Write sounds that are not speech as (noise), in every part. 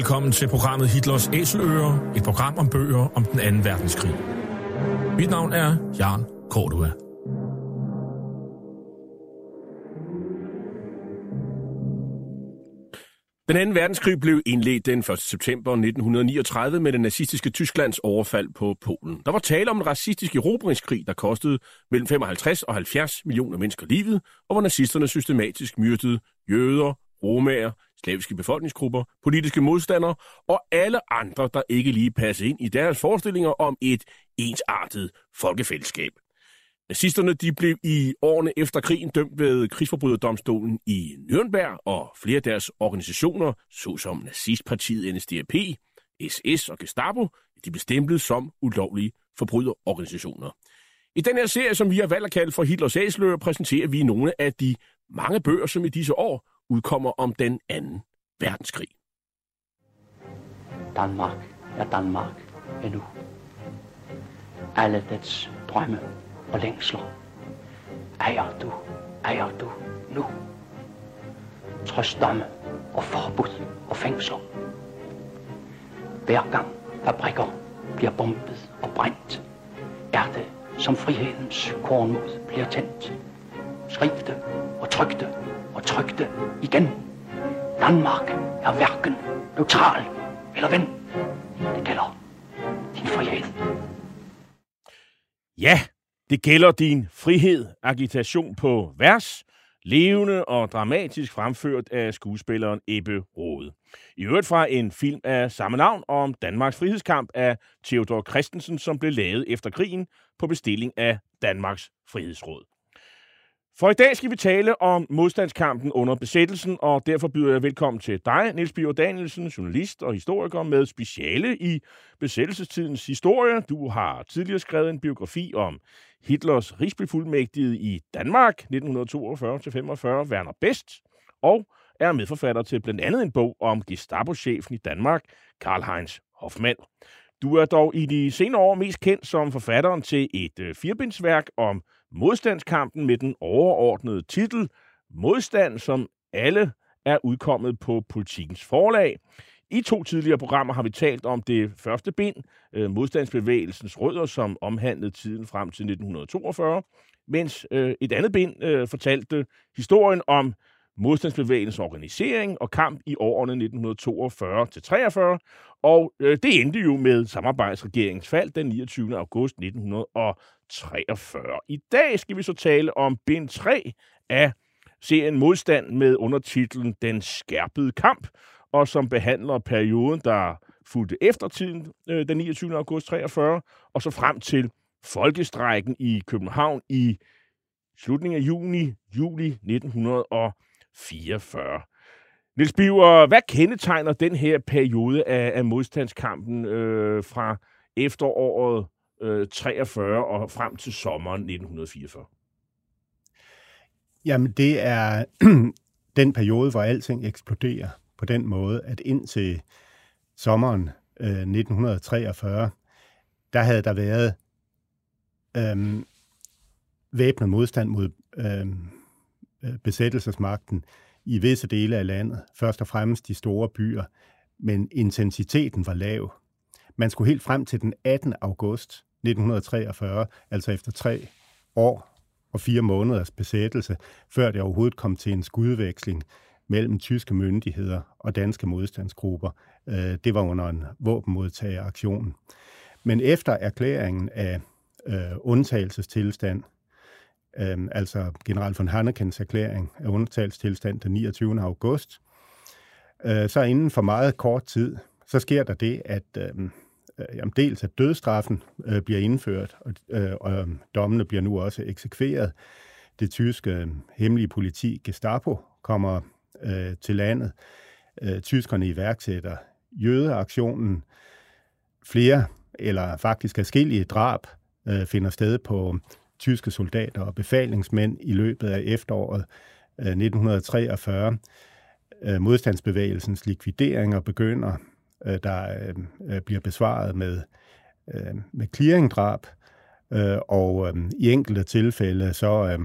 Velkommen til programmet Hitlers Æseløer, et program om bøger om den anden verdenskrig. Mit navn er Jan Cordua. Den anden verdenskrig blev indledt den 1. september 1939 med den nazistiske Tysklands overfald på Polen. Der var tale om en racistisk erobringskrig, der kostede mellem 55 og 70 millioner mennesker livet, og hvor nazisterne systematisk myrdede jøder, romager, slaviske befolkningsgrupper, politiske modstandere og alle andre, der ikke lige passede ind i deres forestillinger om et ensartet folkefællesskab. Nazisterne de blev i årene efter krigen dømt ved krigsforbryderdomstolen i Nürnberg, og flere af deres organisationer, såsom nazistpartiet NSDAP, SS og Gestapo, de blev stemplet som ulovlige forbryderorganisationer. I den her serie, som vi har valgt at kalde for Hitlers Æsler, præsenterer vi nogle af de mange bøger, som i disse år udkommer om den anden verdenskrig. Danmark er Danmark endnu. Alle dets drømme og længsler ejer du, ejer du nu. Trods domme og forbud og fængsler. Hver gang fabrikker bliver bombet og brændt, er det som frihedens kornmod bliver tændt. Skriv det og tryk det og trykte igen. Danmark er hverken neutral eller ven. Det gælder din frihed. Ja, det gælder din frihed. Agitation på vers. Levende og dramatisk fremført af skuespilleren Ebbe Rode. I øvrigt fra en film af samme navn om Danmarks frihedskamp af Theodor Christensen, som blev lavet efter krigen på bestilling af Danmarks Frihedsråd. For i dag skal vi tale om modstandskampen under besættelsen, og derfor byder jeg velkommen til dig, Niels Biver Danielsen, journalist og historiker med speciale i besættelsestidens historie. Du har tidligere skrevet en biografi om Hitlers rigsbefuldmægtigede i Danmark 1942-45, Werner Best, og er medforfatter til blandt andet en bog om Gestapo-chefen i Danmark, Karl-Heinz Hoffmann. Du er dog i de senere år mest kendt som forfatteren til et øh, firebindsværk om modstandskampen med den overordnede titel Modstand, som alle er udkommet på politikens forlag. I to tidligere programmer har vi talt om det første bind, øh, modstandsbevægelsens rødder, som omhandlede tiden frem til 1942, mens øh, et andet bind øh, fortalte historien om modstandsbevægelsens organisering og kamp i årene 1942-43, og øh, det endte jo med samarbejdsregeringens fald den 29. august 1943. I dag skal vi så tale om bind 3 af serien Modstand med undertitlen Den skærpede kamp, og som behandler perioden, der fulgte efter tiden øh, den 29. august 43, og så frem til folkestrækken i København i slutningen af juni, juli 44. Niels Biver, hvad kendetegner den her periode af, af modstandskampen øh, fra efteråret øh, 43 og frem til sommeren 1944? Jamen, det er (clears throat) den periode, hvor alting eksploderer på den måde, at indtil sommeren øh, 1943, der havde der været øh, væbnet modstand mod øh, Øh, besættelsesmagten i visse dele af landet, først og fremmest de store byer, men intensiteten var lav. Man skulle helt frem til den 18. august 1943, altså efter tre år og fire måneders besættelse, før det overhovedet kom til en skudveksling mellem tyske myndigheder og danske modstandsgrupper. Øh, det var under en våbenmodtageraktion. Men efter erklæringen af øh, undtagelsestilstand øhm, altså general von Hannekens erklæring af undtagelsestilstand den 29. august. Øh, så inden for meget kort tid, så sker der det, at øhm, øh, jamen, dels at dødstraffen øh, bliver indført, og, øh, og øhm, dommene bliver nu også eksekveret. Det tyske øh, hemmelige politi, Gestapo, kommer øh, til landet. øh, tyskerne iværksætter jødeaktionen. Flere, eller faktisk forskellige drab, øh, finder sted på tyske soldater og befalingsmænd i løbet af efteråret øh, 1943. Øh, modstandsbevægelsens likvideringer begynder. Øh, der bliver besvaret med, med clearingdrab, og i enkelte tilfælde så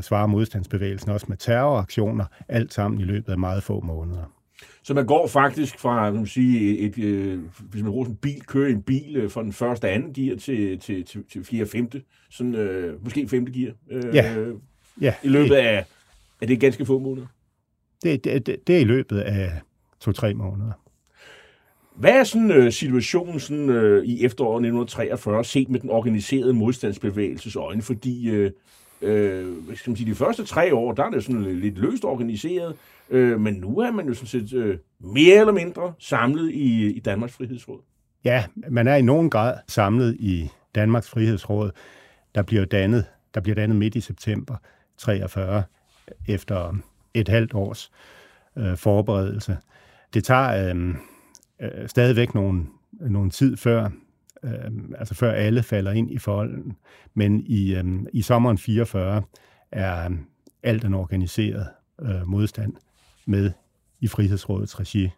svarer modstandsbevægelsen også med terroraktioner, alt sammen i løbet af meget få måneder. Så man går faktisk fra, man sige, et, et, øh, hvis man bruger en bil, kører en bil øh, fra den første og anden gear til, til, til, til fjerde femte, sådan, øh, måske femte gear, øh, Ja. Ja, i løbet af, af det ganske få måneder. det, det, det, det er i løbet af to-tre måneder. Hvad er sådan øh, situationen sådan, øh, i efteråret 1943 set med den organiserede modstandsbevægelses øjne? Fordi øh, øh, hvad skal man sige, de første tre år, der er det sådan lidt løst organiseret, øh, men nu er man jo sådan set øh, mere eller mindre samlet i, i Danmarks Frihedsråd. Ja, man er i nogen grad samlet i Danmarks Frihedsråd, der bliver dannet, der bliver dannet midt i september 43 efter et halvt års øh, forberedelse. Det tager øh, øh, stadigvæk nogle, nogle tid før, øh, altså før alle falder ind i forholden, men i, øh, i sommeren 44 er øh, alt den organiseret øh, modstand med i Frihedsrådets regi.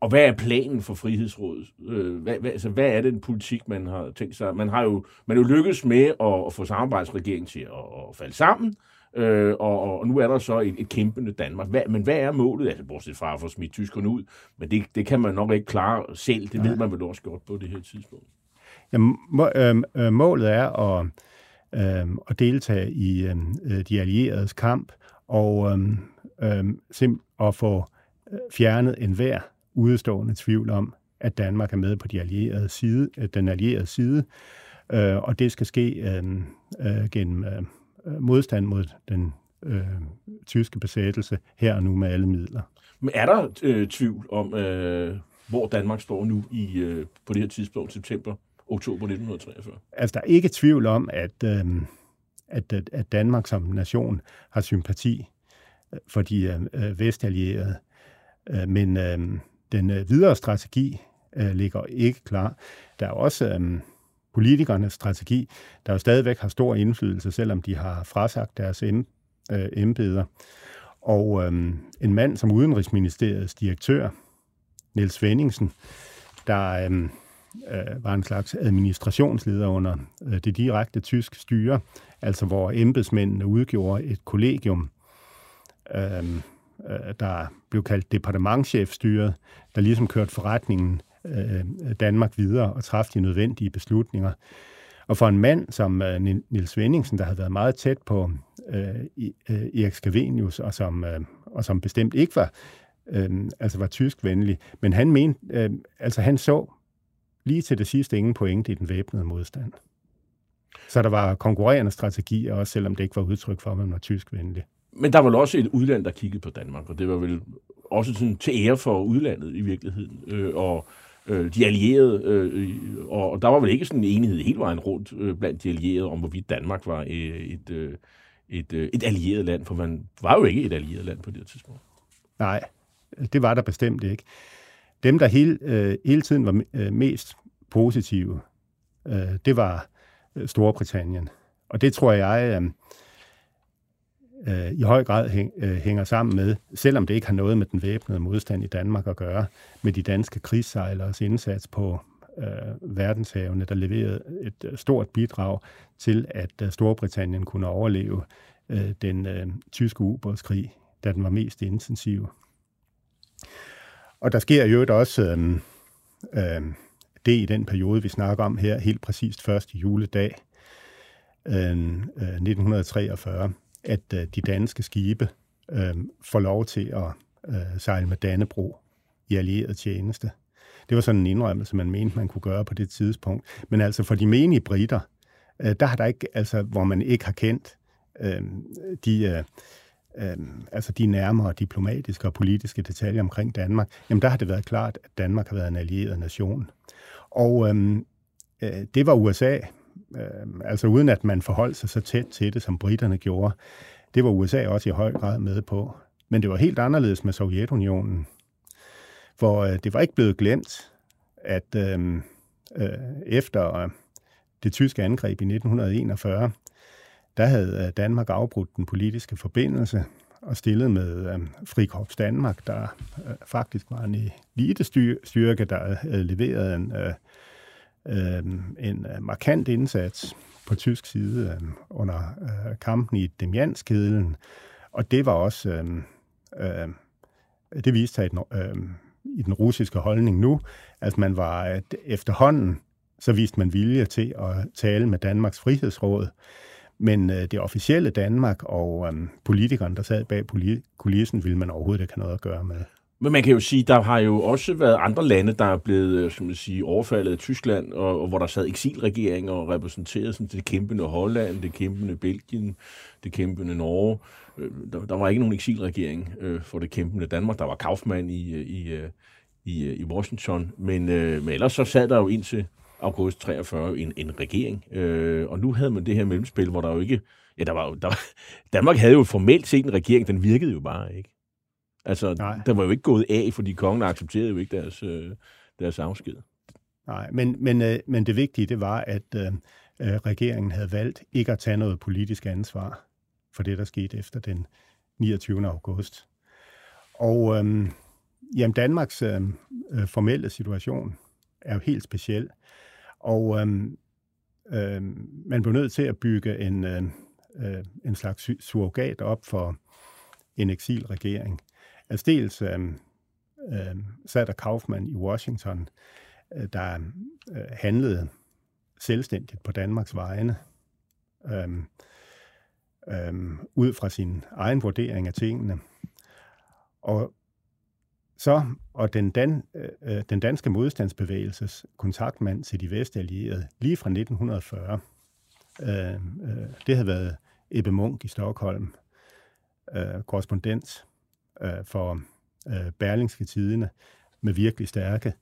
Og hvad er planen for Frihedsrådet? Øh, hvad, hvad, altså, hvad er den politik, man har tænkt sig? Man har jo, man er jo lykkes med at, at få samarbejdsregeringen til at, at falde sammen, øh, og, og nu er der så et, et kæmpende Danmark. Hvad, men hvad er målet? Altså, bortset fra at få smidt tyskerne ud, men det, det kan man nok ikke klare selv. Det ved man vel også godt på det her tidspunkt. Jamen, må, øh, øh, målet er at, øh, at deltage i øh, de allieredes kamp og øh, øh, sim- at få fjernet enhver udstående tvivl om, at Danmark er med på de allierede side, øh, den allierede side, øh, og det skal ske øh, øh, gennem øh, modstand mod den øh, tyske besættelse her og nu med alle midler. Men er der øh, tvivl om, øh, hvor Danmark står nu i øh, på det her tidspunkt, september, oktober 1943? Altså, der er ikke tvivl om, at, øh, at, at- at Danmark som nation har sympati øh, for de øh, vestallierede, øh, men øh, den øh, videre strategi øh, ligger ikke klar. Der er også øh, politikernes strategi, der jo stadigvæk har stor indflydelse, selvom de har frasagt deres øh, embeder. Og øhm, en mand som Udenrigsministeriets direktør, Niels Svendingsen, der øhm, øh, var en slags administrationsleder under øh, det direkte tyske styre, altså hvor embedsmændene udgjorde et kollegium, øhm, øh, der blev kaldt departementchefstyret, der ligesom kørte forretningen øh, Danmark videre og træffe de nødvendige beslutninger. Og for en mand som øh, Nils Svendingsen, der havde været meget tæt på øh, I- øh, Erik Scavenius, og som, øh, og som bestemt ikke var, øh, altså var tyskvenlig, men han mente, øh, altså han så lige til det sidste ingen pointe i den væbnede modstand. Så der var konkurrerende strategier, også selvom det ikke var udtryk for, at man var tyskvenlig. Men der var vel også et udland, der kiggede på Danmark, og det var vel også sådan til ære for udlandet i virkeligheden. Øh, og øh, de allierede, øh, og, der var vel ikke sådan en enighed hele vejen rundt øh, blandt de allierede om, hvorvidt Danmark var øh, et, øh, et, øh, et allieret land, for man var jo ikke et allieret land på det tidspunkt. Nej, det var der bestemt ikke. Dem, der hele, øh, hele tiden var øh, mest positive, øh, det var øh, Storbritannien. Og det tror jeg øh, øh, i høj grad hæng, øh, hænger sammen med, selvom det ikke har noget med den væbnede modstand i Danmark at gøre, med de danske krigssejleres indsats på øh, verdenshavene, der leverede et øh, stort bidrag til, at øh, Storbritannien kunne overleve øh, den øh, tyske ubådskrig, da den var mest intensiv. Og der sker jo også øh, øh, det i den periode, vi snakker om her, helt præcist første juledag øh, øh 1943, at øh, de danske skibe øh, får lov til at øh, sejle med Dannebro i allieret tjeneste. Det var sådan en indrømmelse, man mente, man kunne gøre på det tidspunkt. Men altså for de menige britter, øh, der har der ikke, altså hvor man ikke har kendt øh, de, øh, øh, altså de nærmere diplomatiske og politiske detaljer omkring Danmark, jamen der har det været klart, at Danmark har været en allieret nation. Og øh, øh, det var USA, øh, altså uden at man forholdt sig så tæt til det, som britterne gjorde, det var USA også i høj grad med på. Men det var helt anderledes med Sovjetunionen, hvor øh, det var ikke blevet glemt, at øh, øh, efter øh, det tyske angreb i 1941, der havde øh, Danmark afbrudt den politiske forbindelse og stillet med øh, Frikorps Danmark, der øh, faktisk var en elitestyrke, der øh, havde leveret en, øh, Øhm, øh, en markant indsats på tysk side øh, under øh, kampen i Demjanskedlen. Og det var også, øh, øh, det viste sig i øh, i den russiske holdning nu, at man var at efterhånden, så viste man vilje til at tale med Danmarks Frihedsråd. Men øh, det officielle Danmark og øh, politikerne, der sad bag kulissen, ville man overhovedet ikke have noget at gøre med. Men man kan jo sige, der har jo også været andre lande, der er blevet øh, som man sige, overfaldet af Tyskland, og, og hvor der sad eksilregeringer og repræsenterede sådan, det kæmpende Holland, det kæmpende Belgien, det kæmpende Norge. Øh, der, der var ikke nogen eksilregering øh, for det kæmpende Danmark. Der var Kaufmann i, øh, i, i, i Washington, men, men ellers så sad der jo indtil august 43 en, en regering, øh, og nu havde man det her mellemspil, hvor der jo ikke... Ja, der var, der, (laughs) Danmark havde jo formelt set en regering, den virkede jo bare ikke. Altså, Nej. der var jo ikke gået af, fordi kongen accepterede jo ikke deres, øh, deres afsked. Nej, men, men, øh, men det vigtige, det var, at øh, øh, regeringen havde valgt ikke at tage noget politisk ansvar for det, der skete efter den 29. august. Og øh, jamen, Danmarks øh, formelle situation er jo helt speciel. Og øh, øh, man blev nødt til at bygge en, øh en slags surrogat op for en eksilregering. Altså dels øh, øh, sad der Kaufmann i Washington, øh, der øh, handlede selvstændigt på Danmarks vegne, øh, øh, ud fra sin egen vurdering af tingene. Og så, og den, dan, øh, øh den danske modstandsbevægelses kontaktmand til de vestallierede, lige fra 1940, øh, øh, det havde været Ebbe Munk i Stockholm, øh, korrespondent øh, for øh, Berlingske Tidene med virkelig stærke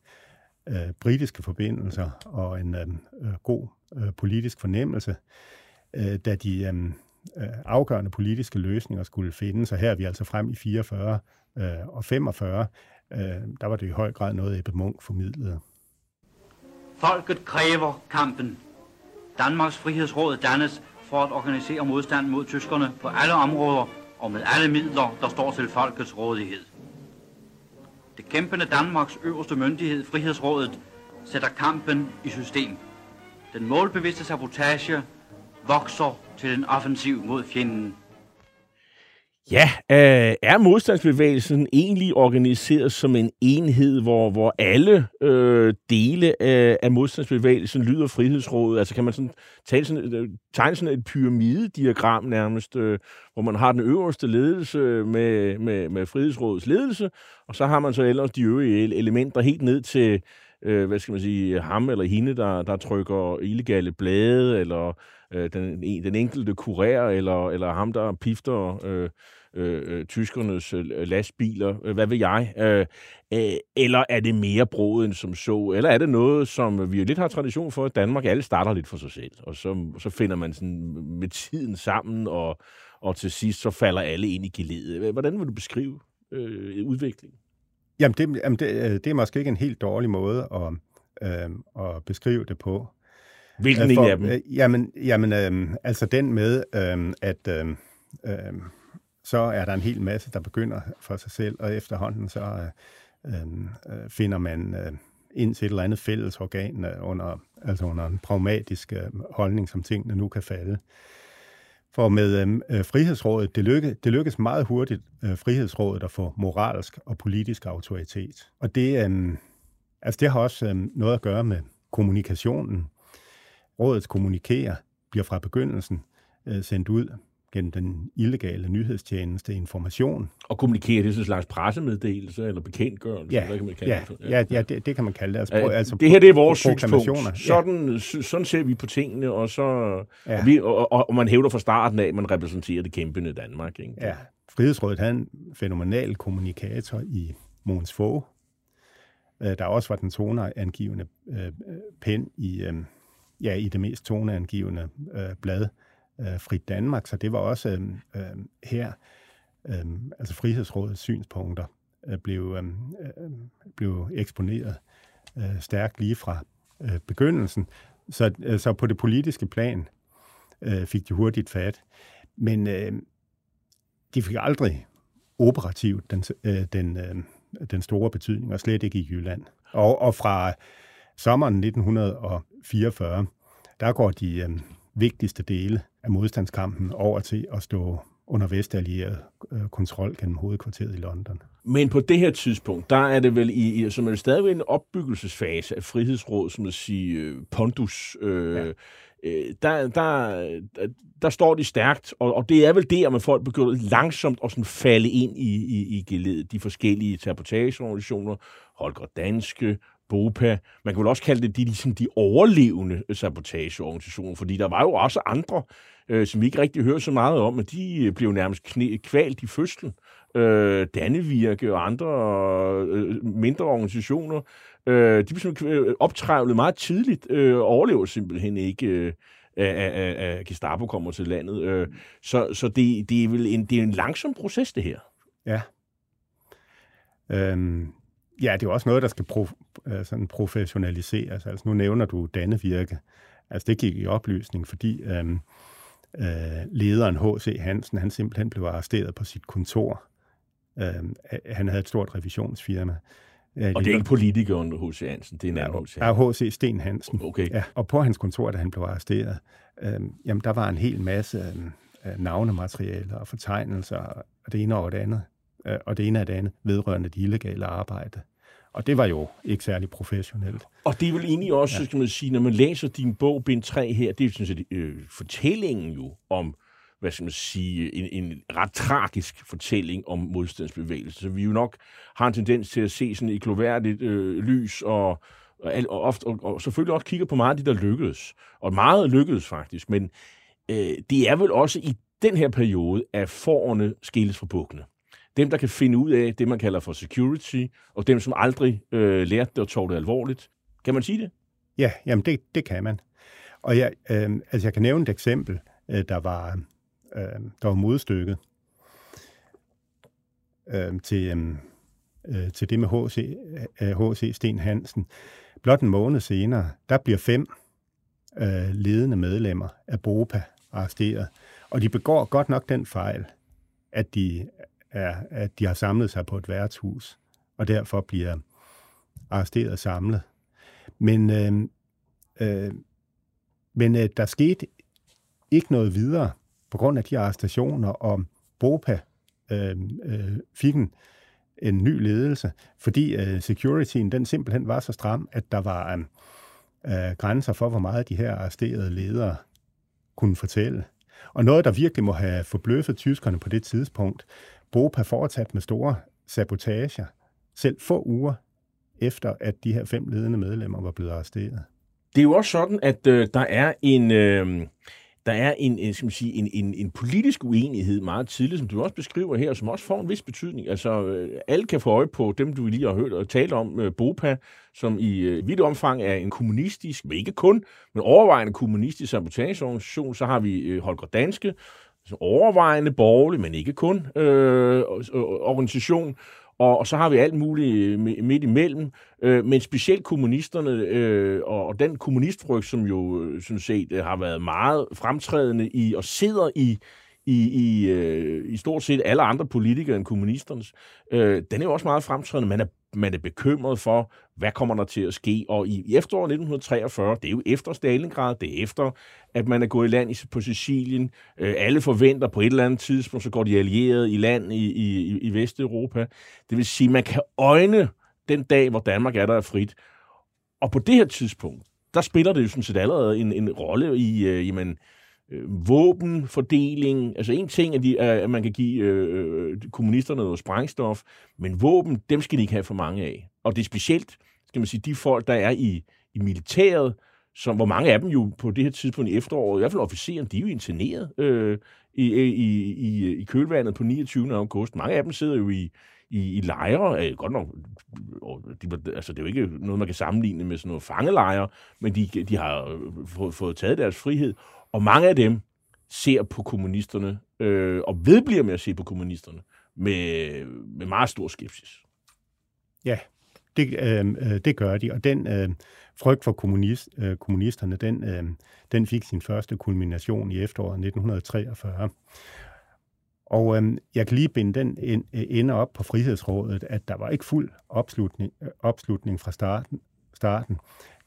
øh, britiske forbindelser og en øh, øh god øh, politisk fornemmelse, øh, da de øh, øh afgørende politiske løsninger skulle findes. Og her er vi altså frem i 44 øh, og 45. Øh, der var det i høj grad noget, Ebbe Munk formidlede. Folket kræver kampen. Danmarks Frihedsråd dannes for at organisere modstand mod tyskerne på alle områder og med alle midler, der står til folkets rådighed. Det kæmpende Danmarks øverste myndighed, Frihedsrådet, sætter kampen i system. Den målbevidste sabotage vokser til en offensiv mod fjenden. Ja, øh, er modstandsbevægelsen egentlig organiseret som en enhed, hvor, hvor alle øh, dele af, af modstandsbevægelsen lyder frihedsrådet? Altså kan man sådan, tale sådan, øh, tegne sådan et pyramidediagram nærmest, øh, hvor man har den øverste ledelse med, med, med frihedsrådets ledelse, og så har man så ellers de øvrige elementer helt ned til, øh, hvad skal man sige, ham eller hende, der, der trykker illegale blade, eller øh, den, den enkelte kurér, eller, eller ham, der pifter øh, øh, øh, tyskernes øh, lastbiler, øh, hvad ved jeg? Øh, øh, eller er det mere broet end som så? Eller er det noget, som vi jo lidt har tradition for, at Danmark alle starter lidt for sig selv, og så, så finder man sådan med tiden sammen, og, og til sidst så falder alle ind i geledet. Hvordan vil du beskrive øh, udviklingen? Jamen, det, jamen det, øh, det er måske ikke en helt dårlig måde at, øh, at beskrive det på. Hvilken øh, For, en af dem? Øh, jamen, jamen øh, altså den med, øh, at øh, øh, så er der en hel masse, der begynder for sig selv, og efterhånden så øh, øh, finder man øh, ind til et eller andet fælles organ øh, under, altså under en pragmatisk øh, holdning, som tingene nu kan falde. For med øhm, øh, Frihedsrådet, det, lykke, det lykkes meget hurtigt, øh, Frihedsrådet, at få moralsk og politisk autoritet. Og det, øh, altså det har også øh, noget at gøre med kommunikationen. Rådets kommunikerer bliver fra begyndelsen øh, sendt ud gennem den illegale nyhedstjeneste information. Og kommunikere, det sådan en slags pressemeddelelse eller bekendtgørelse? Ja, hvad kan man kalde ja, det? ja, ja det, det kan man kalde det. Altså, uh, altså, det her det er vores synspunkt. Sådan, ja. sådan ser vi på tingene, og, så, ja. og, vi, og, og, og man hævder fra starten af, at man repræsenterer det kæmpende Danmark. Ikke? Ja, Frihedsrådet havde en fænomenal kommunikator i Måns Fogh, øh, der også var den toneangivende øh, pen i, øh, ja, i det mest toneangivende øh, blad, øh, Frit Danmark, så det var også øh, her, øh, altså Frihedsrådets synspunkter øh, blev, øh, blev eksponeret øh, stærkt lige fra øh, begyndelsen. Så, øh, så på det politiske plan øh, fik de hurtigt fat. Men øh, de fik aldrig operativt den, øh, den, øh, den store betydning, og slet ikke i Jylland. Og, og fra sommeren 1944, der går de øh, vigtigste dele af modstandskampen over til at stå under vestallieret øh, kontrol gennem hovedkvarteret i London. Men på det her tidspunkt, der er det vel i, i som er stadigvæk en opbyggelsesfase af frihedsråd, som at sige, øh, pondus. Øh, ja. øh, der, der, der står de stærkt, og, og det er vel det, at man folk begynder langsomt at sådan falde ind i, i, i geledet. De forskellige sabotageorganisationer, Holger Danske, BOPA. Man kan vel også kalde det de, ligesom de overlevende sabotageorganisationer, fordi der var jo også andre, øh, som vi ikke rigtig hører så meget om, men de øh, blev nærmest knæ, kvalt i fødslen. Øh, Dannevirke og andre øh, mindre organisationer, øh, de blev øh, optrævlet meget tidligt, øh, og overlever simpelthen ikke... Øh, Gestapo kommer til landet. Øh, så så det, det er vel en, det er en langsom proces, det her. Ja. Øhm, ja, det er også noget, der skal pro, øh, sådan professionaliseres. Altså, nu nævner du Dannevirke. Altså, det gik i oplysning, fordi øhm, øh, lederen H.C. Hansen, han simpelthen blev arresteret på sit kontor. Øhm, han havde et stort revisionsfirma. Ja, og det er ikke politikeren H.C. Hansen, det er en anden H.C. Ja, H.C. Sten Hansen. Okay. Ja, og på hans kontor, da han blev arresteret, øh, jamen der var en hel masse øh, navnematerialer og fortegnelser, og det ene og det andet, øh, og det ene og det andet vedrørende det illegale arbejde. Og det var jo ikke særlig professionelt. Og det er vel egentlig også, ja. skal man sige, når man læser din bog, bind 3 her, det er jo sådan set øh, fortællingen jo om hvad skal man sige, en, en ret tragisk fortælling om modstandsbevægelsen. Så vi jo nok har en tendens til at se sådan et gloværdigt øh, lys, og, og, og, ofte, og, og selvfølgelig også kigger på meget af det, der lykkedes. Og meget lykkedes faktisk, men øh, det er vel også i den her periode, at forerne skilles fra bukkene. Dem, der kan finde ud af det, man kalder for security, og dem, som aldrig øh, lærte det og tog det alvorligt. Kan man sige det? Ja, jamen det, det kan man. Og jeg, øh, altså jeg kan nævne et eksempel, øh, der var øh, der var modstykket øh, til, øhm, øh, til det med H.C. H.C. Øh, Sten Hansen. Blot en måned senere, der bliver fem øh, ledende medlemmer af BOPA arresteret. Og de begår godt nok den fejl, at de, er, at de har samlet sig på et værtshus, og derfor bliver arresteret og samlet. Men, øh, øh, men øh, der skete ikke noget videre på grund af de arrestationer, og BOPA øh, øh, fik en, en ny ledelse, fordi øh, securityen den simpelthen var så stram, at der var øh, øh grænser for, hvor meget de her arresterede ledere kunne fortælle. Og noget, der virkelig må have forbløffet tyskerne på det tidspunkt, BOPA fortsat med store sabotager, selv få uger efter, at de her fem ledende medlemmer var blevet arresteret. Det er jo også sådan, at øh, der er en... Øh der er en, en, skal man sige, en, en, en politisk uenighed meget tidligt, som du også beskriver her, som også får en vis betydning. Altså, øh, alle kan få øje på dem, du lige har hørt og talt om, øh, BOPA, som i øh, vidt omfang er en kommunistisk, men ikke kun, men overvejende kommunistisk sabotageorganisation. Så har vi øh, Holger Danske, overvejende borgerlig, men ikke kun, øh, øh, organisation. Og, og så har vi alt muligt øh, midt imellem, øh, men specielt kommunisterne øh, og, og den kommunistfrygt, som jo øh, sådan set har været meget fremtrædende i og sidder i i, i, øh, i stort set alle andre politikere end kommunisternes, øh, den er jo også meget fremtrædende. Man er, man er bekymret for, hvad kommer der til at ske. Og i, i efteråret 1943, det er jo efter Stalingrad, det er efter, at man er gået i land i, på Sicilien. Øh, alle forventer på et eller andet tidspunkt, så går de allierede i land i, i, i Vesteuropa. Det vil sige, man kan øjne den dag, hvor Danmark er der er frit. Og på det her tidspunkt, der spiller det jo sådan set allerede en, en rolle i, øh, jamen, øh, Øh, våbenfordeling. Altså en ting er, de, at man kan give øh, øh, kommunisterne noget sprængstof, men våben, dem skal de ikke have for mange af. Og det er specielt, skal man sige, de folk, der er i, i militæret, som, hvor mange af dem jo på det her tidspunkt i efteråret, i hvert fald officeren, de er jo interneret øh, i, øh, i, i, i kølvandet på 29. august. Mange af dem sidder jo i, i, i lejre. Øh, godt nok, de, altså det er jo ikke noget, man kan sammenligne med sådan noget fangelejre, men de, de har fået, fået taget deres frihed. Og mange af dem ser på kommunisterne, øh, og vedbliver med at se på kommunisterne, med, med meget stor skepsis. Ja, det, øh, øh det gør de, og den øh, frygt for kommunist, øh, kommunisterne, den, øh, den fik sin første kulmination i efteråret 1943. Og øh, jeg kan lige binde den øh, ende op på Frihedsrådet, at der var ikke fuld opslutning, øh, opslutning fra starten, starten.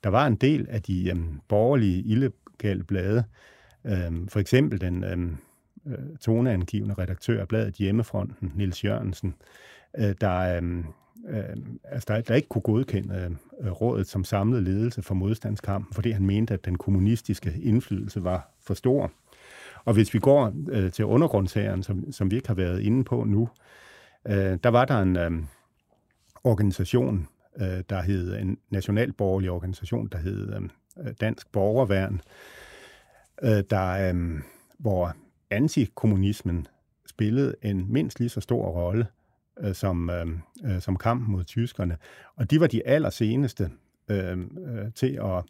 Der var en del af de øh, borgerlige illegale blade, Øhm, for eksempel den øhm, øh, toneangivende redaktør af bladet Hjemmefronten, Nils Jørgensen, øh, der, øhm, øh, altså der, der ikke kunne godkende øh, rådet som samlet ledelse for modstandskampen, fordi han mente, at den kommunistiske indflydelse var for stor. Og hvis vi går øh, til undergrundsherren, som, som vi ikke har været inde på nu, øh, der var der en øh, organisation, øh, der hed en nationalborgerlig organisation, der hed øh, Dansk Borgerværn, øh, Øh, der, øh, hvor antikommunismen spillede en mindst lige så stor rolle øh, som, øhm, øh, som kampen mod tyskerne. Og de var de allerseneste øh, øh, til at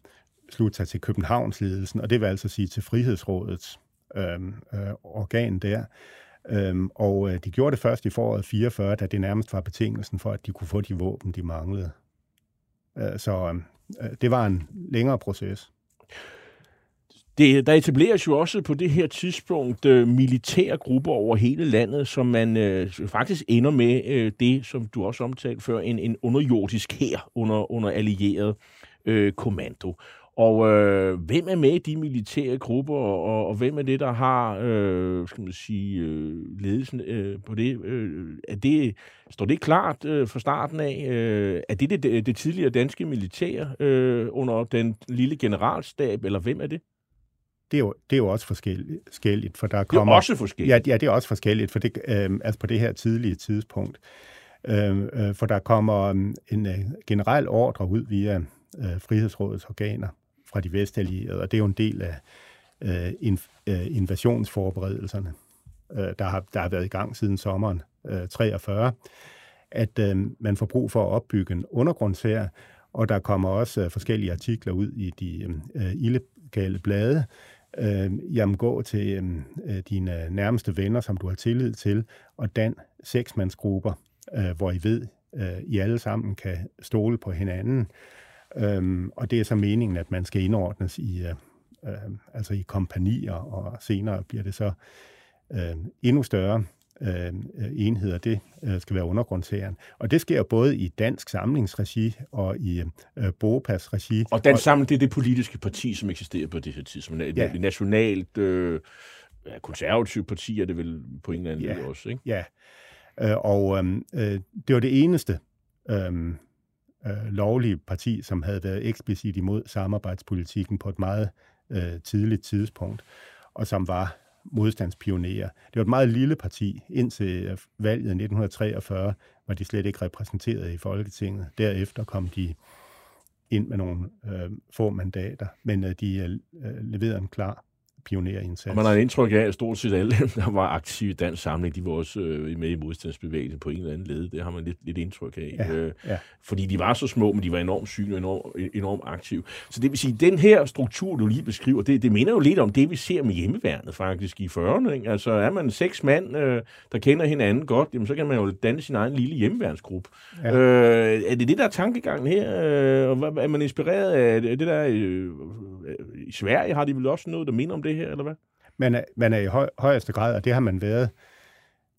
slutte sig til Københavnsledelsen, og det vil altså sige til Frihedsrådets øh, øh, organ der. Øhm, og øh, de gjorde det først i foråret 44, da det nærmest var betingelsen for, at de kunne få de våben, de manglede. Øh, så øhm, øh, det var en længere proces. Det, der etableres jo også på det her tidspunkt øh, militære grupper over hele landet, som man øh, faktisk ender med øh, det, som du også omtalte før, en, en underjordisk her under, under allieret øh, kommando. Og øh, hvem er med i de militære grupper, og, og hvem er det, der har øh, skal man sige, øh, ledelsen øh, på det? Øh, er det? Står det klart øh, fra starten af? Øh, er det det, det tidligere danske militær øh, under den lille generalstab, eller hvem er det? Det er, jo, det er jo også forskelligt, for der kommer... Det er også forskelligt? Ja, ja det er også forskelligt, for det, øh, altså på det her tidlige tidspunkt. Øh, øh, for der kommer en øh, generel ordre ud via øh, Frihedsrådets organer, fra de vestallierede, og det er jo en del af øh, øh, invasionsforberedelserne, øh, der, har, der har været i gang siden sommeren øh, 43, at øh, man får brug for at opbygge en undergrundshær, og der kommer også øh, forskellige artikler ud i de øh, illegale blade. Øh, jamen gå til øhm, øh, dine nærmeste venner, som du har tillid til, og dan seksmandsgrupper, øh, hvor I ved, øh, I alle sammen kan stole på hinanden. Øhm, og det er så meningen, at man skal indordnes i, øh, øh, altså i kompanier, og senere bliver det så øh, endnu større øh, enheder. Det øh, skal være undergrundshæren. Og det sker både i dansk samlingsregi og i øh, Bopas regi. Og dansk samling, det er det politiske parti, som eksisterer på det her tidspunkt. Et ja. nationalt øh, konservativt parti er det vel på en eller anden ja. måde også, ikke? Ja, øh, og øhm, øh, det var det eneste øh, øh, lovlige parti, som havde været eksplicit imod samarbejdspolitikken på et meget øh, tidligt tidspunkt, og som var modstandspionerer. Det var et meget lille parti. Indtil øh, valget i 1943 var de slet ikke repræsenteret i Folketinget. Derefter kom de ind med nogle øh, få mandater, men øh, de øh, leverede en klar pionerindsats. Og man har et indtryk af, at stort set alle, der var aktive i dansk samling, de var også øh, med i modstandsbevægelsen på en eller anden led. Det har man lidt, lidt indtryk af. Ja, øh, ja. Fordi de var så små, men de var enormt syge og enormt, enormt aktive. Så det vil sige, den her struktur, du lige beskriver, det, det minder jo lidt om det, vi ser med hjemmeværnet faktisk i 40'erne. Ikke? Altså er man seks mand, øh, der kender hinanden godt, jamen, så kan man jo danne sin egen lille hjemmeværnsgruppe. Ja. Øh, er det det, der er tankegangen her? Øh, er man inspireret af det der... Øh, Øh, I Sverige har de vel også noget, der minder om det her, eller hvad? Man er, man er i høj, højeste grad, og det har man været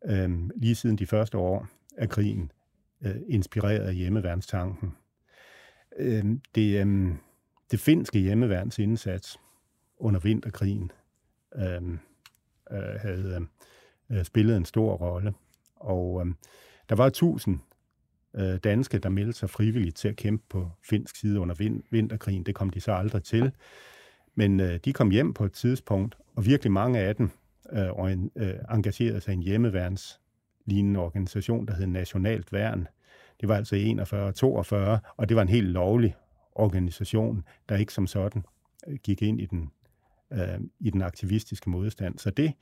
øh, lige siden de første år af krigen, øh, inspireret af hjemmeværnstanken. Øh, det, øh, det finske hjemmeværns indsats under vinterkrigen øh, øh, havde øhm, øh, spillet en stor rolle, og øh, der var tusind øh, danske, der meldte sig frivilligt til at kæmpe på finsk side under vin- vinterkrigen. Det kom de så aldrig til. Men øh, de kom hjem på et tidspunkt, og virkelig mange af dem øh, og en, øh, engagerede sig i en hjemmeværns lignende organisation, der hed Nationalt Værn. Det var altså i 41 42, og det var en helt lovlig organisation, der ikke som sådan øh, gik ind i den, øh, i den aktivistiske modstand. Så det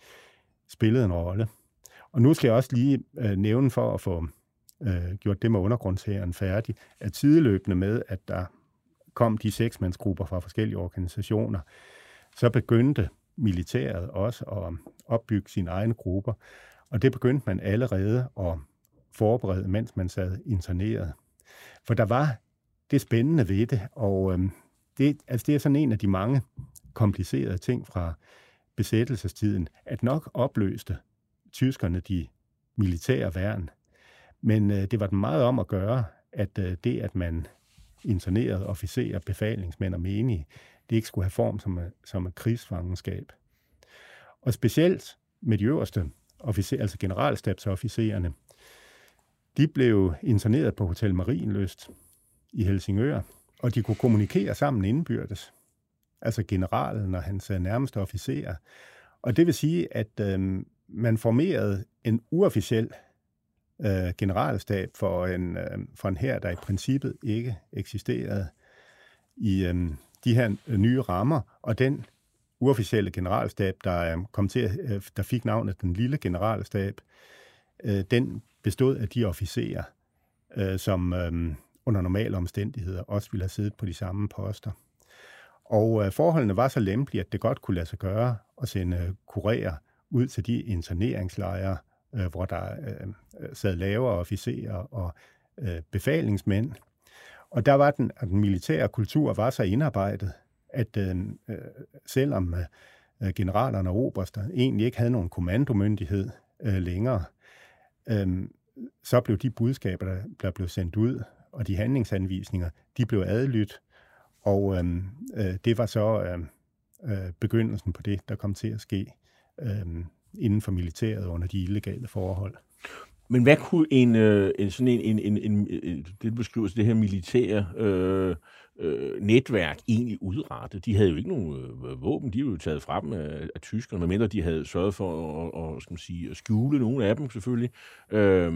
spillede en rolle. Og nu skal jeg også lige øh, nævne for at få øh, gjort det med undergrundshæren færdig, at tideløbende med, at der kom de seksmandsgrupper fra forskellige organisationer, så begyndte militæret også at opbygge sine egne grupper. Og det begyndte man allerede at forberede, mens man sad interneret. For der var det spændende ved det, og øh, det, altså det er sådan en af de mange komplicerede ting fra besættelsestiden, at nok opløste tyskerne de militære værn. Men øh, det var den meget om at gøre, at øh, det, at man internerede officerer, befalingsmænd og menige, det ikke skulle have form som, øh, som et krigsfangenskab. Og specielt med de øverste officerer, altså generalstabsofficererne, de blev interneret på Hotel Marienløst i Helsingør, og de kunne kommunikere sammen indbyrdes. Altså generalen og hans øh, nærmeste officerer. Og det vil sige, at øh, man formerede en uofficiel øh, generalstab for en, øh, for en her, der i princippet ikke eksisterede i øh, de her øh, nye rammer, og den uofficielle generalstab, der øh, kom til, øh, der fik navnet den lille generalstab, øh, den bestod af de officerer, øh, som øh, under normale omstændigheder også ville have siddet på de samme poster. Og øh, forholdene var så lempelige, at det godt kunne lade sig gøre at sende kurerer ud til de interneringslejre, øh, hvor der øh, øh sad lavere officerer og øh, befalingsmænd. Og der var den, at den militære kultur var så indarbejdet, at øh, øh selvom øh, generalerne og oberster egentlig ikke havde nogen kommandomyndighed øh, længere, øh, så blev de budskaber, der, der blev sendt ud, og de handlingsanvisninger, de blev adlydt, og øh, øh, det var så øh, øh, begyndelsen på det, der kom til at ske øh, inden for militæret under de illegale forhold. Men hvad kunne en, øh, en sådan en, en, en, en, en det beskrives det her militære øh, øh, netværk egentlig udrette? De havde jo ikke nogen øh, våben, de var jo taget fra dem af, af tyskerne, medmindre de havde sørget for at, og, skal man sige, at skjule nogle af dem selvfølgelig. Øh,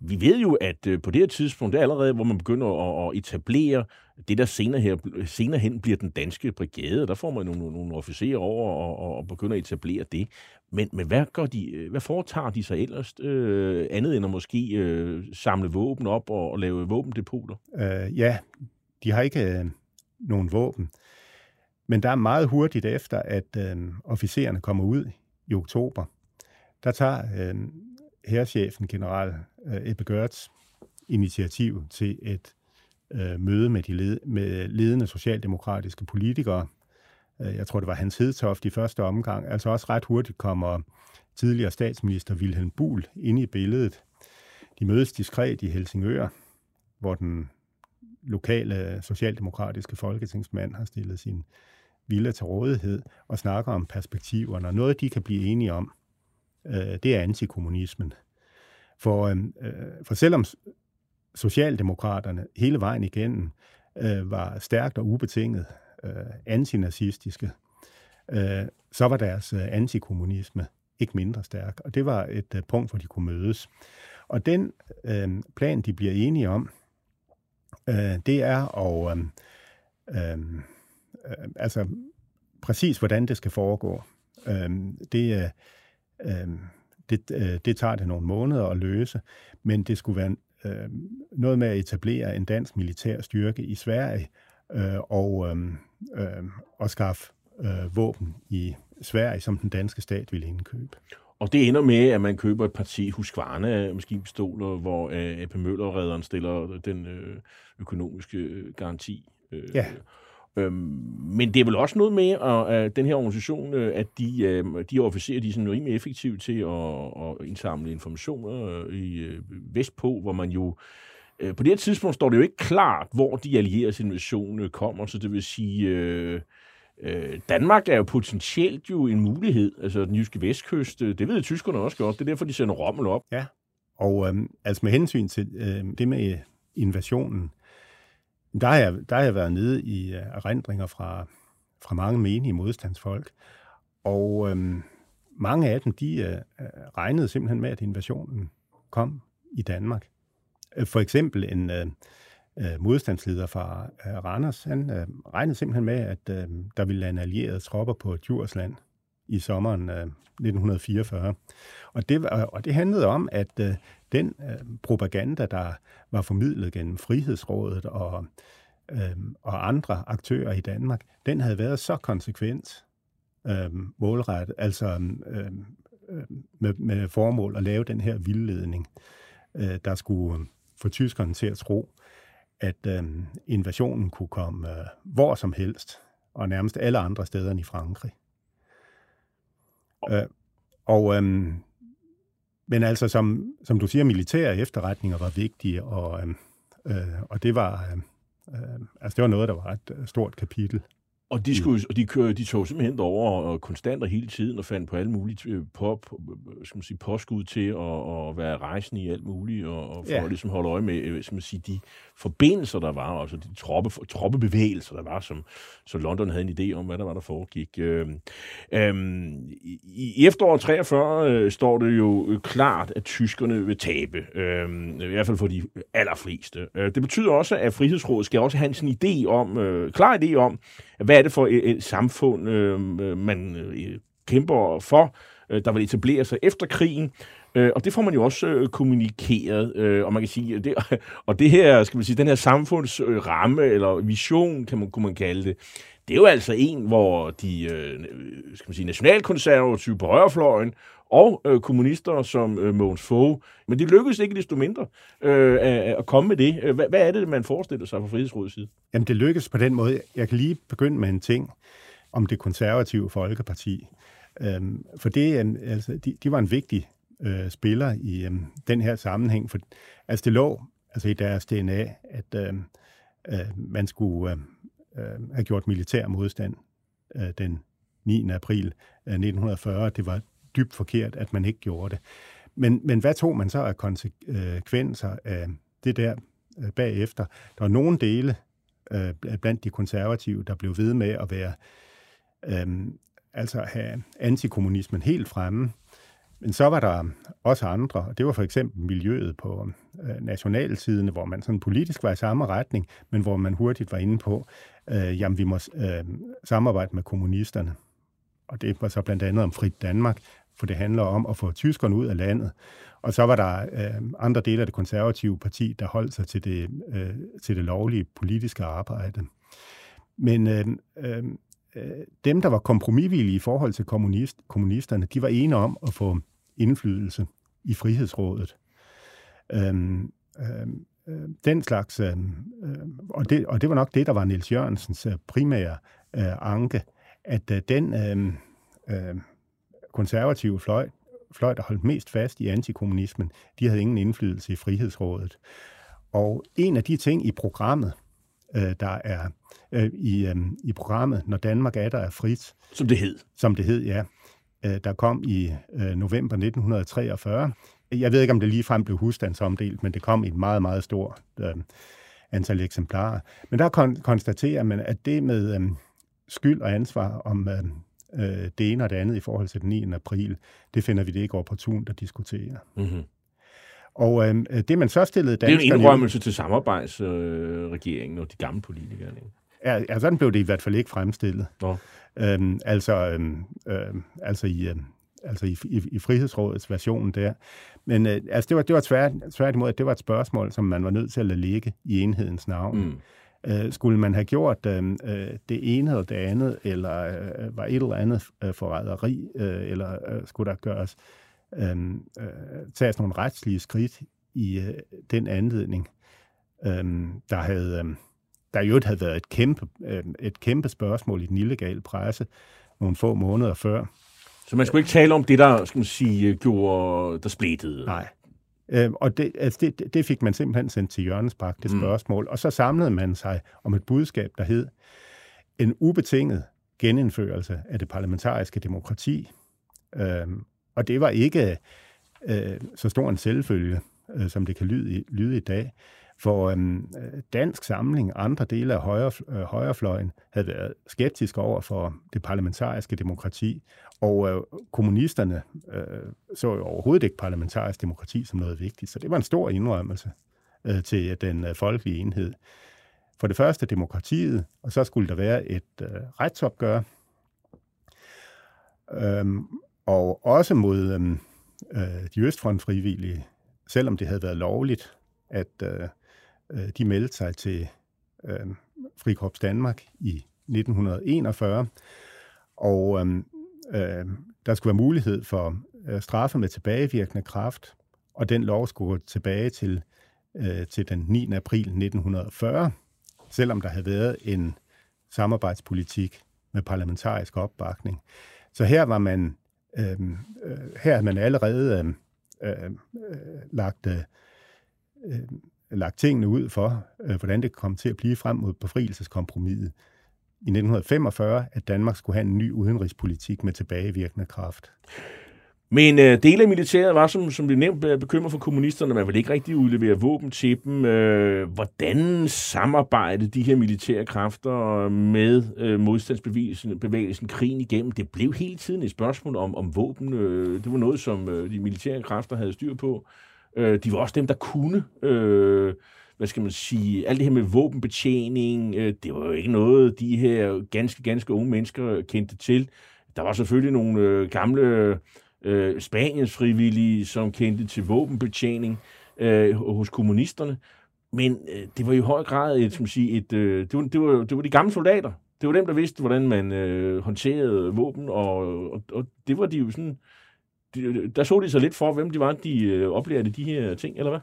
vi ved jo, at øh, på det her tidspunkt, det er allerede, hvor man begynder at, at etablere det, der senere, her, senere hen bliver den danske brigade, der får man nogle, nogle officerer over og, og begynder at etablere det. Men, men hvad, gør de, øh, hvad foretager de sig ellers, øh, andet end at måske øh, samle våben op og, og lave våbendepoter? Øh, ja, de har ikke øh, nogen våben. Men der er meget hurtigt efter, at øh, officererne kommer ud i oktober, der tager øh, herrechefen, general øh, Ebbe Gørts, initiativ til et øh, møde med de led, med ledende socialdemokratiske politikere. Øh, jeg tror, det var Hans Hedtoft i første omgang. Altså også ret hurtigt kommer tidligere statsminister Wilhelm Buhl ind i billedet. De mødes diskret i Helsingør, hvor den lokale socialdemokratiske folketingsmand har stillet sin villa til rådighed og snakker om perspektiverne. Og noget, de kan blive enige om, øh, det er antikommunismen. For, øh, øh for selvom Socialdemokraterne hele vejen igennem øh, var stærkt og ubetinget øh, antinazistiske, øh, så var deres øh, antikommunisme ikke mindre stærk. Og det var et øh, punkt, hvor de kunne mødes. Og den øh, plan, de bliver enige om, øh, det er at, øh, øh, øh altså præcis hvordan det skal foregå. Øh, det, øh, øh, det, øh, det tager det nogle måneder at løse, men det skulle være øh, noget med at etablere en dansk militær styrke i Sverige øh, og, øh, øh, og skaffe øh, våben i Sverige, som den danske stat ville indkøbe. Og det ender med, at man køber et parti Husqvarna maskinpistoler, hvor øh, AP Møller-redderen stiller den øh, økonomiske øh, garanti. Øh, ja. Øhm, men det er vel også noget med, at, at øh, den her organisation, øh, at de, øh, de officerer, de er sådan rimelig effektive til at, at indsamle informationer øh, i øh, Vestpå, hvor man jo på det her tidspunkt står det jo ikke klart, hvor de allieredes invasion kommer, så det vil sige, øh, Danmark er jo potentielt jo en mulighed, altså den jyske vestkyst, det ved tyskerne også godt, det er derfor, de sender Rommel op. Ja, og øh, altså med hensyn til øh, det med invasionen, der har jeg, der har jeg været nede i øh, erindringer fra, fra mange menige modstandsfolk, og øhm, mange af dem, de øh, øh regnede simpelthen med, at invasionen kom i Danmark. Øh, for eksempel en øh, modstandsleder fra øh, Randers, han øh, regnede simpelthen med, at øh, der ville lande allierede tropper på Djursland i sommeren øh, 1944. Og det, og det handlede om, at øh, den uh, propaganda, der var formidlet gennem Frihedsrådet og, uh, og andre aktører i Danmark, den havde været så konsekvent uh, målrettet, altså uh, med, med formål at lave den her vildledning, øh, der skulle få tyskerne til at tro, at øh, invasionen kunne komme øh, hvor som helst, og nærmest alle andre steder end i Frankrig. Øh, og, øh, men altså, som, som du siger, militære efterretninger var vigtige, og, øhm, øh, og det var... Øh altså det var noget, der var et øh, stort kapitel og de, skulle, og de, kører, de tog simpelthen over og konstant og hele tiden og fandt på alle mulige øh, på, på, skal man sige, påskud til at, at være rejsende i alt muligt, og, og for ja. at ligesom holde øje med øh, skal man sige, de forbindelser, der var, altså de troppe, troppebevægelser, der var, som, så London havde en idé om, hvad der var, der foregik. Øhm, øhm, I efteråret 43 øh, står det jo klart, at tyskerne vil tabe, øhm, i hvert fald for de allerfleste. Øh, det betyder også, at Frihedsrådet skal også have en idé om, øh, klar idé om, hvad er det for et, et samfund, øh, man øh, kæmper for, øh, der vil etablere sig efter krigen. Øh, og det får man jo også øh, kommunikeret, øh, og man kan sige, det, (laughs) og det her, skal man sige, den her samfundsramme, øh, eller vision, kan man, kunne man kalde det, det er jo altså en, hvor de øh, skal man sige, nationalkonservative på højrefløjen og øh, kommunister som øh, Mogens Fogh, men det lykkedes ikke desto mindre øh, at, komme med det. Øh, hvad, hvad er det, man forestiller sig fra Frihedsrådets side? Jamen, det lykkedes på den måde. Jeg kan lige begynde med en ting om det konservative Folkeparti. Øhm, for det, øhm, altså, de, de var en vigtig øh, spiller i øhm, den her sammenhæng. For, altså, det lå altså, i deres DNA, at øh, øh, man skulle øh, øh, have gjort militær modstand øh, den 9. april øh, 1940. Det var dybt forkert, at man ikke gjorde det. Men, men hvad tog man så af konsekvenser af det der øh, bagefter? Der var nogle dele øh, blandt de konservative, der blev ved med at være øh, altså have antikommunismen helt fremme. Men så var der også andre, og det var for eksempel miljøet på øh, nationalsiderne, hvor man sådan politisk var i samme retning, men hvor man hurtigt var inde på, øh, jamen vi må øh, samarbejde med kommunisterne. Og det var så blandt andet om Frit Danmark, for det handler om at få tyskerne ud af landet. Og så var der øh, andre dele af det konservative parti, der holdt sig til det, øh, til det lovlige politiske arbejde. Men øh, øh, øh dem, der var kompromisvillige i forhold til kommunist, kommunisterne, de var enige om at få indflydelse i Frihedsrådet. Øhm, øhm, øh, den slags, øh, øh, og, det, og det var nok det, der var Niels Jørgensens øh, primære øh, anke, at øh, den øh, øh, konservative fløj, fløj, der holdt mest fast i antikommunismen, de havde ingen indflydelse i Frihedsrådet. Og en af de ting i programmet, øh, der er øh, i, øh, i programmet, når Danmark er der er frit. Som det hed. Som det hed, ja. Øh, der kom i øh, november 1943. Jeg ved ikke, om det lige frem blev husstandsomdelt, men det kom i et meget, meget stort øh, antal eksemplarer. Men der kon- konstaterer man, at det med øh, skyld og ansvar om øh, øh, det ene og det andet i forhold til den 9. april, det finder vi det ikke opportunt at diskutere. Mm-hmm. Og øh, det, man så stillede danskerne... Det er en indrømmelse til samarbejdsregeringen øh, og de gamle politikere. Ikke? Ja, ja, sådan blev det i hvert fald ikke fremstillet. Nå. Øhm, altså, øhm, øhm, altså i... Øhm, altså i, i, i Frihedsrådets version der. Men øh, altså det var, det var tvært, tværtimod, at det var et spørgsmål, som man var nødt til at lade ligge i enhedens navn. Mm. Øh, skulle man have gjort øh, øh, det ene eller det andet, eller øh, var et eller andet øh, forræderi, øh, eller øh, skulle der gøres øh, øh, tages nogle retslige skridt i øh, den anledning, øh, der havde øh, der jo havde været et kæmpe, øh, et kæmpe spørgsmål i den illegale presse nogle få måneder før. Så man skulle ikke tale om det, der skal man sige, gjorde, der splittede? Nej, Øh, og det, altså det, det fik man simpelthen sendt til Jørgens Bak, det mm. spørgsmål. Mm. Og så samlede man sig om et budskab, der hed en ubetinget genindførelse af det parlamentariske demokrati. Øh, og det var ikke øh, så stor en selvfølge, øh, som det kan lyde, lyde i dag. For øhm, øh, Dansk Samling og andre dele af højre, øh, højrefløjen havde været skeptiske over for det parlamentariske demokrati, og øh, kommunisterne øh, så jo overhovedet ikke parlamentarisk demokrati som noget vigtigt. Så det var en stor indrømmelse øh, til den øh, folkelige enhed. For det første demokratiet, og så skulle der være et øh, retsopgør, øhm, og også mod øhm, øh, de østfrontfrivillige, selvom det havde været lovligt, at øh, øh, de meldte sig til øh, Frikorps Danmark i 1941. Og øh, øh, der skulle være mulighed for øh, straffe med tilbagevirkende kraft, og den lov skulle gå tilbage til, øh, til den 9. april 1940, selvom der havde været en samarbejdspolitik med parlamentarisk opbakning. Så her var man, øh, øh, her havde man allerede øh, øh, øh lagt, øh, lagt tingene ud for, øh, hvordan det kom til at blive frem mod befrielseskompromiset i 1945, at Danmark skulle have en ny udenrigspolitik med tilbagevirkende kraft. Men øh, dele af militæret var, som, som blev nævnt, øh, bekymret for kommunisterne. Man ville ikke rigtig udlevere våben til dem. Øh, hvordan samarbejdede de her militære kræfter øh, med øh, modstandsbevægelsen bevægelsen, krigen igennem? Det blev hele tiden et spørgsmål om, om våben. Øh, det var noget, som øh, de militære kræfter havde styr på. Øh, de var også dem, der kunne... Øh, hvad skal man sige, alt det her med våbenbetjening, øh, det var jo ikke noget, de her ganske, ganske unge mennesker kendte til. Der var selvfølgelig nogle øh, gamle øh, Spaniens frivillige, som kendte til våbenbetjening øh, hos kommunisterne. Men øh, det var i høj grad et, som sige, et, øh, det, var, det, var, det var de gamle soldater. Det var dem, der vidste, hvordan man øh, håndterede våben, og, og, og det var de jo sådan... De, der så de så lidt for, hvem de var, de øh, oplevede de her ting, eller hvad?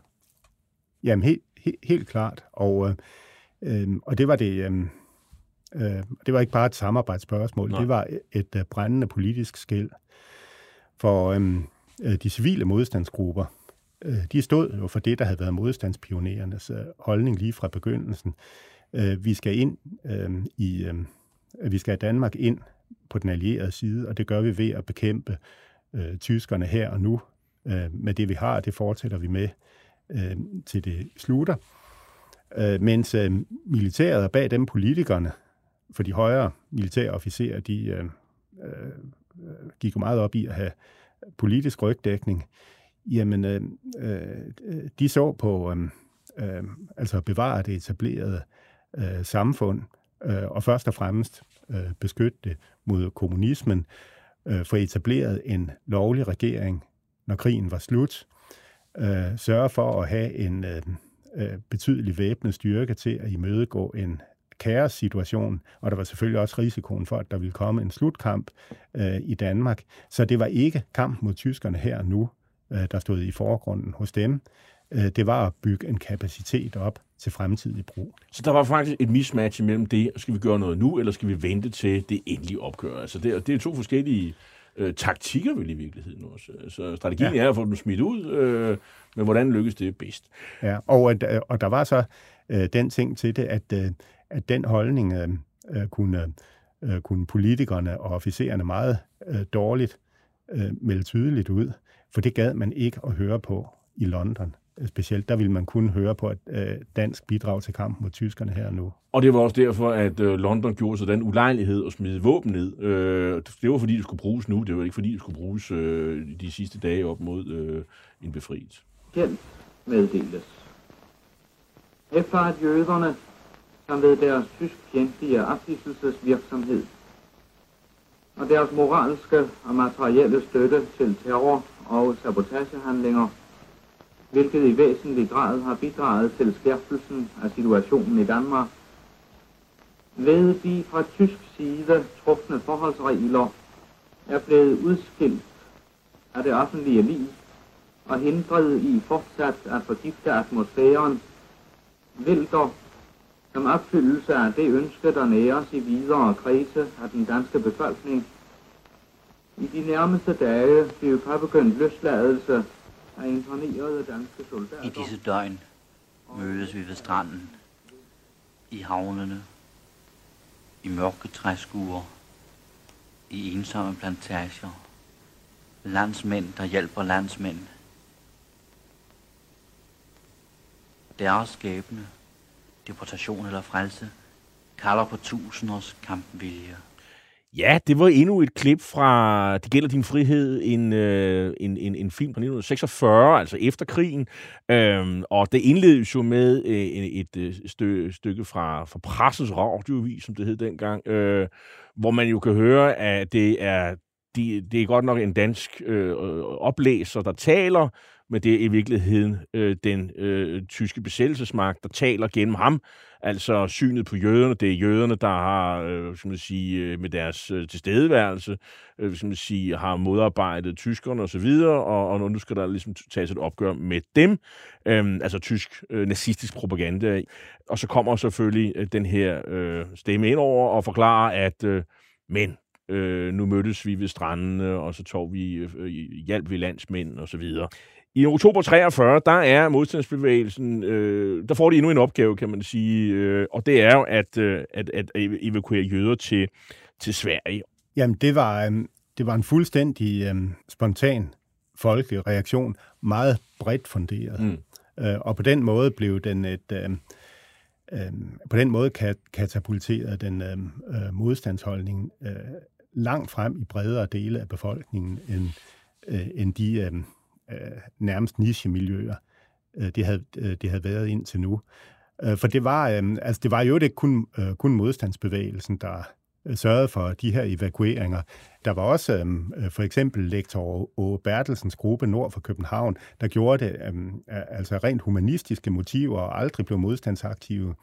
Jamen, helt, helt, helt klart. Og, øh, øh, og det var det... Øh, øh, det var ikke bare et samarbejdsspørgsmål, Nej. det var et, øh, brændende politisk skæld. For øhm, øh, de civile modstandsgrupper, øh, de stod jo for det, der havde været modstandspionerernes øh, holdning lige fra begyndelsen. Øh, vi skal ind øh, i, øh, vi skal have Danmark ind på den allierede side, og det gør vi ved at bekæmpe øh, Øh, tyskerne her og nu. Øh, med det vi har, det fortsætter vi med øh, til det slutter. Øh, mens øh, militæret og bag dem politikerne, for de højere militære officerer, de øh, øh, gik jo meget op i at have politisk rygdækning, jamen øh, øh, de så på øh, øh, altså at bevare det etablerede øh, samfund, øh, og først og fremmest øh, beskytte det mod kommunismen, øh, Øh, få etableret en lovlig regering, når krigen var slut, øh, sørge for at have en øh, øh, betydelig væbnet styrke til at imødegå en kaos-situation, og der var selvfølgelig også risikoen for, at der ville komme en slutkamp øh, i Danmark. Så det var ikke kamp mod tyskerne her og nu, øh, der stod i forgrunden hos dem. Øh, det var at bygge en kapacitet op til fremtidig brug. Så der var faktisk et mismatch mellem det, skal vi gøre noget nu, eller skal vi vente til det endelige opgør? Altså det, det er to forskellige øh, taktikker vel i virkeligheden også. Så strategien ja. er at få dem smidt ud, øh, men hvordan lykkes det bedst? Ja, og, og der var så øh, den ting til det, at øh, at den holdning øh, øh, kunne, øh, kunne politikerne og officererne meget øh, dårligt øh, melde tydeligt ud, for det gad man ikke at høre på i London. Specielt der ville man kun høre på et øh, dansk bidrag til kampen mod tyskerne her nu. Og det var også derfor, at øh, London gjorde sig den ulejlighed at smide våben ned. Øh, det var fordi, det skulle bruges nu. Det var ikke fordi, det skulle bruges øh, de sidste dage op mod øh, en befrielse. Hjælp meddeles. Efter at jøderne som ved deres tysk fjendtlige ophidselsesvirksomhed og deres moralske og materielle støtte til terror og sabotagehandlinger, hvilket i væsentlig grad har bidraget til skærpelsen af situationen i Danmark, ved de fra tysk side trufne forholdsregler er blevet udskilt af det offentlige liv og hindret i fortsat at forgifte atmosfæren, vælter som opfyldelse af det ønske, der næres i videre kredse af den danske befolkning. I de nærmeste dage bliver påbegyndt løsladelse af internerede danske soldater. I disse døgn mødes vi ved stranden, i havnene, i mørke træskuer, i ensomme plantager, landsmænd, der hjælper landsmænd. Deres skæbne deportation eller frelse, kalder på tusinders kampvilje. Ja, det var endnu et klip fra Det gælder din frihed, en, øh, en, en, en film fra 1946, altså efter krigen. Øhm, og det indledes jo med øh, et, et stø, stykke fra, fra Pressens radiovis, som det hed dengang, øh, hvor man jo kan høre, at det er, de, det er godt nok en dansk øh, oplæser, der taler, men det er i virkeligheden øh, den øh, tyske besættelsesmagt, der taler gennem ham. Altså synet på jøderne. Det er jøderne, der har, øh, skal man sige, øh, med deres øh, tilstedeværelse, øh, skal man sige, har modarbejdet tyskerne osv., og, så videre, og, og nu skal der ligesom tages et opgør med dem. Øh, altså tysk øh, nazistisk propaganda. Og så kommer selvfølgelig øh, den her øh, stemme ind over og forklarer, at øh, men øh, nu mødtes vi ved strandene, og så tog vi øh, hjælp ved landsmænd og så videre. I oktober 43, der er modstandsbevægelsen, øh, der får de endnu en opgave, kan man sige, øh, og det er jo at, øh, at, at evakuere jøder til, til Sverige. Jamen, det var, øh, det var en fuldstændig øh, spontan folkelig reaktion, meget bredt funderet. Mm. Øh, og på den måde blev den et... Øh, øh, på den måde katapulterede den øh, øh, modstandsholdning øh, langt frem i bredere dele af befolkningen end, øh, end de øh, øh, nærmest nichemiljøer, øh, det, havde, øh, det havde været indtil nu. Øh, for det var, øh, altså det var jo ikke kun, øh, kun modstandsbevægelsen, der øh, sørgede for de her evakueringer. Der var også øh, øh for eksempel lektor Å Bertelsens gruppe nord for København, der gjorde det øh, altså rent humanistiske motiver og aldrig blev modstandsaktive.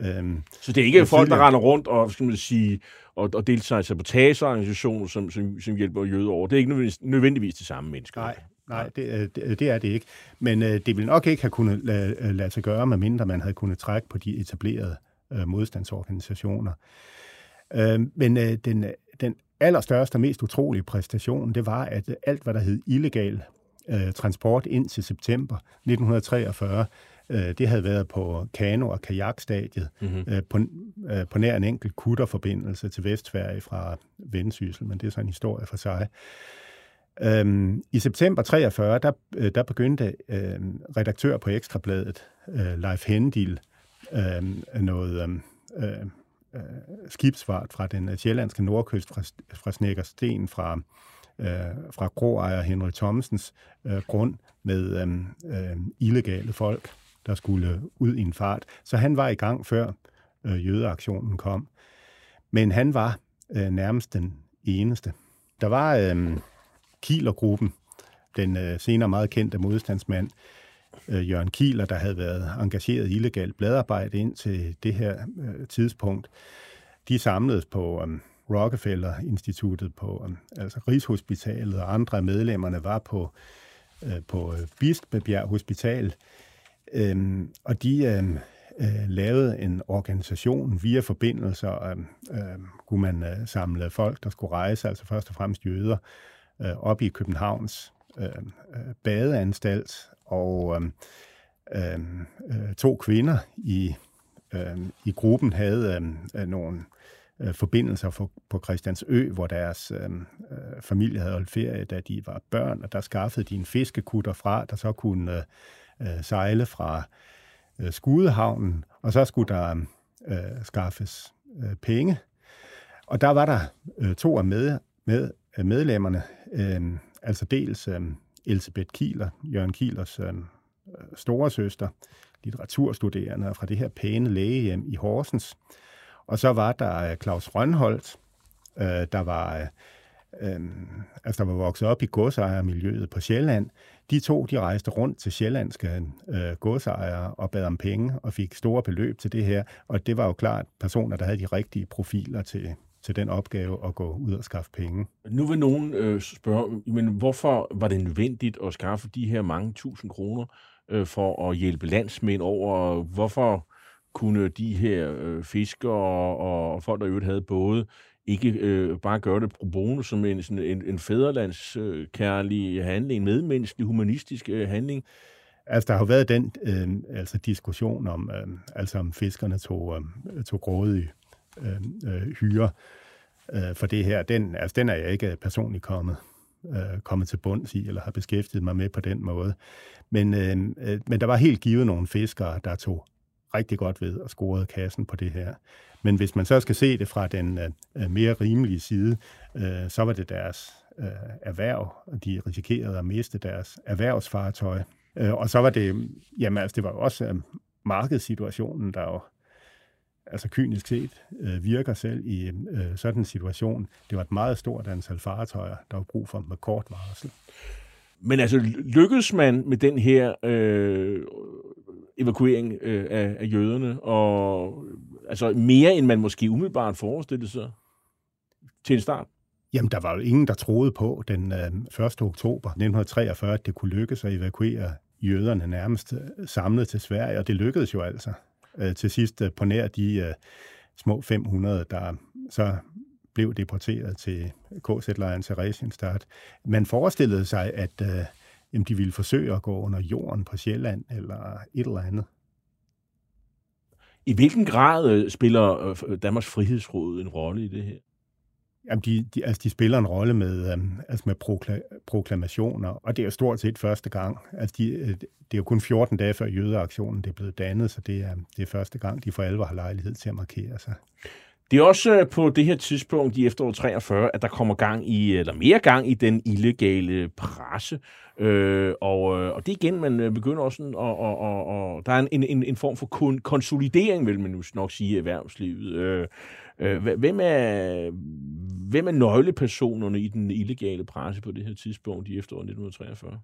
Øhm, så det er ikke folk, der render rundt og, skal man sige, og, og deltager i sabotageorganisationer, som, som, som hjælper jøder over. Det er ikke nødvendigvis, nødvendigvis de samme mennesker. Nej, nej det, det, det er det ikke. Men øh, det vil nok ikke have kunnet lade, øh, lade sig gøre, medmindre man havde kunnet trække på de etablerede øh, modstandsorganisationer. Øh, men øh, den, den allerstørste og mest utrolige præstation, det var, at alt, hvad der hed illegal øh, transport ind til september 1943, Øh, det havde været på kano- og kajakstadiet mm-hmm. på, øh, på nær en enkelt kutterforbindelse til Vestfærige fra Vendsyssel, men det er så en historie for sig. Øhm, I september 43, der, der begyndte øh, redaktør på Ekstrabladet, øh, Leif Hendil, øh, noget øh, øh, skibsfart fra den sjællandske nordkyst, fra, fra Snækkersten, fra, øh, fra groejer Henry Thomsens øh, grund med øh, øh, illegale folk der skulle ud i en fart. Så han var i gang før øh, jødeaktionen kom. Men han var øh, nærmest den eneste. Der var øh, Kielergruppen, den øh, senere meget kendte modstandsmand, øh, Jørgen Kieler, der havde været engageret i illegalt bladarbejde ind til det her øh, tidspunkt. De samledes på øh, Rockefeller-instituttet, på øh, altså Rigshospitalet, og andre af medlemmerne var på, øh, på øh, Bispebjerg Hospital Øhm, og de øhm, øh, lavede en organisation via forbindelser. Øh, øhm, kunne man øh, samle folk, der skulle rejse, altså først og fremmest jøder, øh, op i Københavns øh, øh, badeanstalt, og øh, øh, to kvinder i, øh, i gruppen havde øhm, øh, nogle øh, forbindelser for, på Christiansø, hvor deres øhm, øh, familie havde holdt ferie, da de var børn, og der skaffede de en fiskekutter fra, der så kunne øh, øh, sejle fra øh, Skudehavnen, og så skulle der øh, skaffes øh, penge. Og der var der øh, to af med, med, medlemmerne, øh, altså dels øh, Elisabeth Kieler, Jørgen Kielers øh, store søster, litteraturstuderende fra det her pæne lægehjem i Horsens. Og så var der øh, Claus Rønholdt, øh, der var... Øh, øh, altså der var vokset op i godsejermiljøet på Sjælland, de to de rejste rundt til sjællandske øh, godsejere og bad om penge og fik store beløb til det her, og det var jo klart personer, der havde de rigtige profiler til, til den opgave at gå ud og skaffe penge. Nu vil nogen øh, spørge, men hvorfor var det nødvendigt at skaffe de her mange tusind kroner øh, for at hjælpe landsmænd over? Hvorfor kunne de her øh, fiskere og, og folk, der jo havde både, ikke øh, bare gøre det pro bono som en, sådan en, en fæderlandskærlig øh, handling, en medmenneskelig, humanistisk øh, handling? Altså, der har jo været den øh, altså diskussion om, øh, altså om fiskerne tog, øh, tog grådige øh, øh, hyre øh, for det her. Den, altså, den er jeg ikke personligt kommet, øh, kommet til bunds i, eller har beskæftiget mig med på den måde. Men, øh, øh, men der var helt givet nogle fiskere, der tog rigtig godt ved og scorede kassen på det her. Men hvis man så skal se det fra den øh, øh mere rimelige side, øh, så var det deres øh, erhverv, og de risikerede at miste deres erhvervsfartøj. Øh, og så var det, jamen altså, det var jo også øh, markedssituationen, der jo altså kynisk set øh, virker selv i øh, sådan en situation. Det var et meget stort antal fartøjer, der var brug for med kort varsel. Men altså, lykkedes man med den her øh, evakuering øh, af, af jøderne, og altså mere end man måske umiddelbart forestillede sig til en start? Jamen, der var jo ingen, der troede på den øh, 1. oktober 1943, at det kunne lykkes at evakuere jøderne nærmest øh, samlet til Sverige, og det lykkedes jo altså øh, til sidst øh, på nær de øh, små 500, der så blev deporteret til KZ-lejren til Regenstadt. Man forestillede sig, at øh, jamen, de ville forsøge at gå under jorden på Sjælland eller et eller andet. I hvilken grad øh, spiller øh, Danmarks Frihedsråd en rolle i det her? Jamen, de, de, altså, de spiller en rolle med, øhm, altså med prokla- proklamationer, og det er stort set første gang. Altså, de, øh, det er jo kun 14 dage før jødeaktionen det er blevet dannet, så det er, det er første gang, de for alvor har lejlighed til at markere sig. Det er også øh, på det her tidspunkt i efteråret 43, at der kommer gang i, øh, eller mere gang i den illegale presse. Øh, og, øh, og det igen, man begynder også sådan, og, og, og, og der er en, en, en form for kun, konsolidering, vil man nu nok sige, i erhvervslivet. Øh, hvem, er, hvem er nøglepersonerne i den illegale presse på det her tidspunkt i efteråret 1943?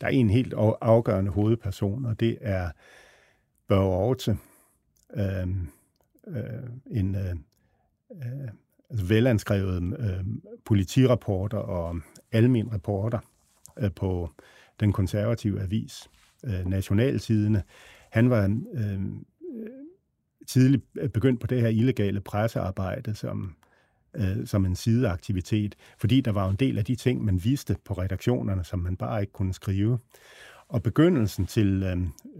Der er en helt afgørende hovedperson, og det er Børge Aarhus. Øh, øh, en øh, øh, altså velanskrevet øh, politirapporter og almen rapporter øh, på den konservative avis øh, Nationaltidene. Han var øh, tidligt begyndt på det her illegale pressearbejde som, øh, som en sideaktivitet, fordi der var en del af de ting, man vidste på redaktionerne, som man bare ikke kunne skrive. Og begyndelsen til øh,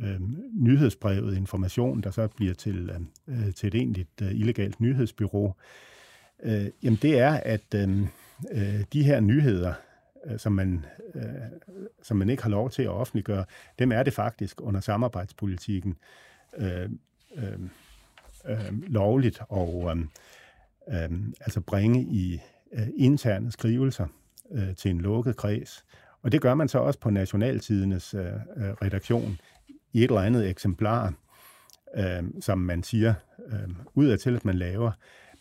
øh, nyhedsbrevet Information, der så bliver til, øhm, øh, til et egentligt øh, illegalt nyhedsbyrå, øh, jamen det er, at øhm, øh, de her nyheder, øh, som, man, øh, som man ikke har lov til at offentliggøre, dem er det faktisk under samarbejdspolitikken øh, øh, øh, lovligt og øh, øh, altså bringe i øh, interne skrivelser øh, til en lukket kreds. Og det gør man så også på Nationaltidenes øh, øh, redaktion i et eller andet eksemplar, øh, som man siger øh, ud af til, at man laver.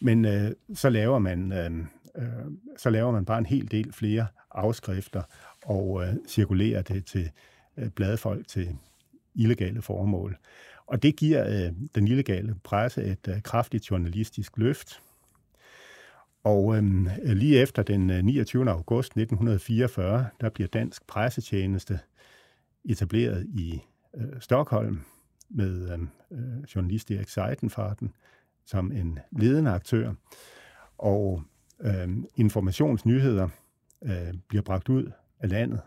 Men øh, så laver man øh, øh, så laver man bare en hel del flere afskrifter og øh, cirkulerer det til øh, bladfolk til illegale formål. Og det giver øh, den illegale presse et øh, kraftigt journalistisk løft. Og øh, lige efter den øh, 29. August 1944, der bliver Dansk Pressetjeneste etableret i øh, Stockholm med øhm, øh, journalist Erik Seidenfarten som en ledende aktør. Og øh, informationsnyheder øh, bliver bragt ud af landet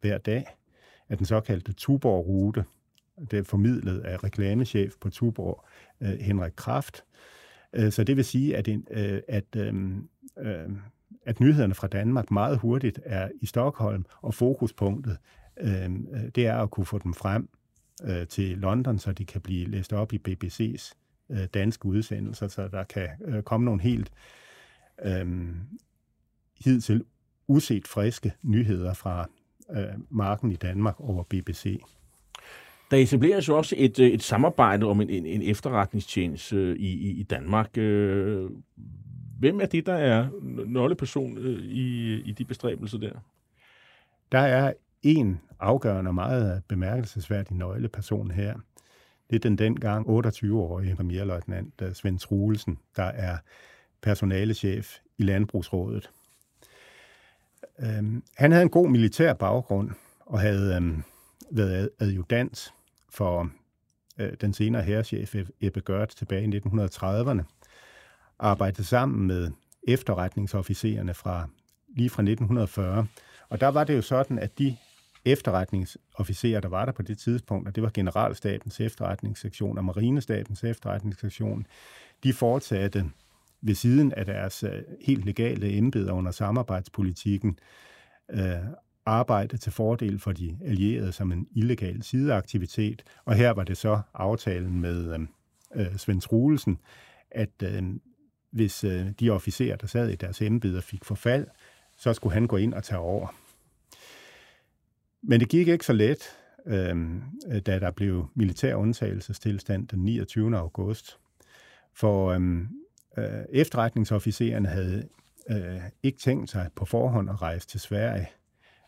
hver dag af den såkaldte Tuborg-rute. Det er formidlet af reklamechef på Tuborg, øh, Henrik Kraft. Øh, så det vil sige, at, en, øh, at, øh, at nyhederne fra Danmark meget hurtigt er i Stockholm, og fokuspunktet det er at kunne få dem frem til London, så de kan blive læst op i BBC's danske udsendelser, så der kan komme nogle helt øh, hidtil uset friske nyheder fra øh, marken i Danmark over BBC. Der etableres jo også et, øh, et samarbejde om en, en, en efterretningstjeneste øh, i, i, i Danmark. Øh, hvem er det, der er nøgleperson i, i de bestræbelser der? Der er en afgørende og meget bemærkelsesværdig nøgleperson her. Det er den dengang 28-årige premierløjtnant Svend Truelsen, der er personalechef i Landbrugsrådet. Øhm, han havde en god militær baggrund og havde øhm, været adjudant for øh, den senere herrechef e-, Ebbe Gørt tilbage i 1930'erne, arbejdede sammen med efterretningsofficererne fra lige fra 1940. Og der var det jo sådan, at de efterretningsofficerer, der var der på det tidspunkt, og det var Generalstabens efterretningssektion og Marinestabens efterretningssektion, de fortsatte ved siden af deres øh, helt legale embeder under samarbejdspolitikken øh, arbejde til fordel for de allierede som en illegal sideaktivitet. Og her var det så aftalen med øhm, øh, Svend Truelsen, at øh, hvis øh, de officerer, der sad i deres embeder, fik forfald, så skulle han gå ind og tage over. Men det gik ikke så let, øh, da der blev militær undtagelsestilstand den 29. august. For øh, øh, efterretningsofficererne havde øh, ikke tænkt sig på forhånd at rejse til Sverige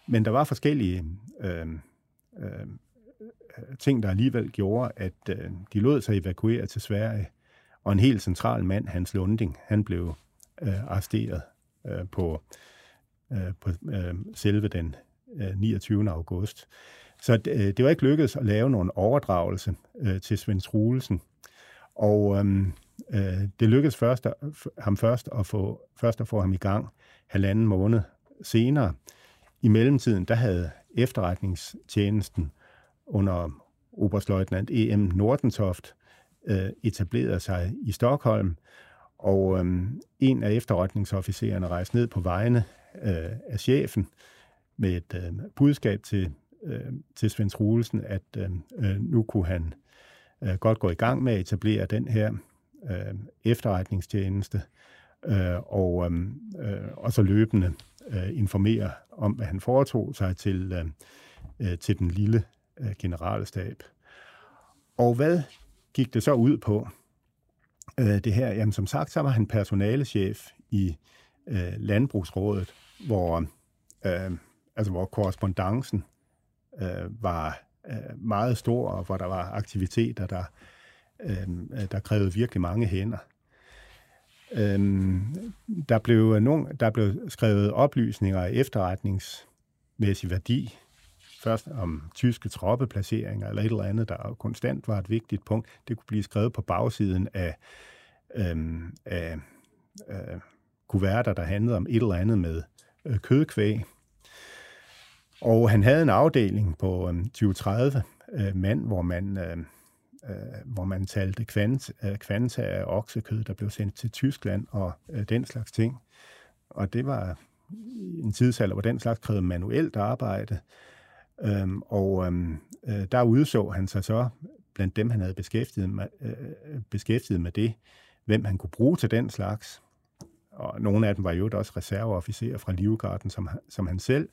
men der var forskellige øh, øh, ting, der alligevel gjorde, at øh, de lod sig evakuere til Sverige. Og en helt central mand, Hans Lunding, han blev øh, arresteret øh, på, øh, på øh, selve den øh, 29. august. Så øh, det var ikke lykkedes at lave nogen overdragelse øh, til Svend Truelsen. Og øh, øh, det lykkedes først at, ham først at, få, først at få ham i gang halvanden måned senere. I mellemtiden, der havde efterretningstjenesten under oberstløjtnant E.M. Nordentoft øh, etableret sig i Stockholm, og øh, en af efterretningsofficererne rejste ned på vegne øh, af chefen med et øh, budskab til, øh, til Svend Truelsen, at øh, øh, nu kunne han øh, godt gå i gang med at etablere den her øh, efterretningstjeneste, øh, og, øh, øh og så løbende øh, informere om, hvad han foretog sig til, øh, øh, til den lille øh, generalstab. Og hvad gik det så ud på, øh, det her? Jamen som sagt, så var han personalechef i øh, Landbrugsrådet, hvor, øh, altså, hvor korrespondancen øh, var øh, meget stor, og hvor der var aktiviteter, der, øh, der krævede virkelig mange hænder. Øhm, der, blev nogle, der blev skrevet oplysninger af efterretningsmæssig værdi, først om tyske troppeplaceringer eller et eller andet, der konstant var et vigtigt punkt. Det kunne blive skrevet på bagsiden af, øhm, af øh, kuverter, der handlede om et eller andet med øh, kødkvæg. Og han havde en afdeling på øh, 20-30 øh, mand, hvor man, øh, øh, hvor man talte kvant, øh, kvanta af oksekød, der blev sendt til Tyskland og øh, den slags ting. Og det var en tidsalder, hvor den slags krævede manuelt arbejde. Øhm, og øhm, øh, der udså han sig så blandt dem, han havde beskæftiget med, øh, beskæftiget med det, hvem han kunne bruge til den slags. Og nogle af dem var jo også reserveofficerer fra Livgarden, som, som han selv.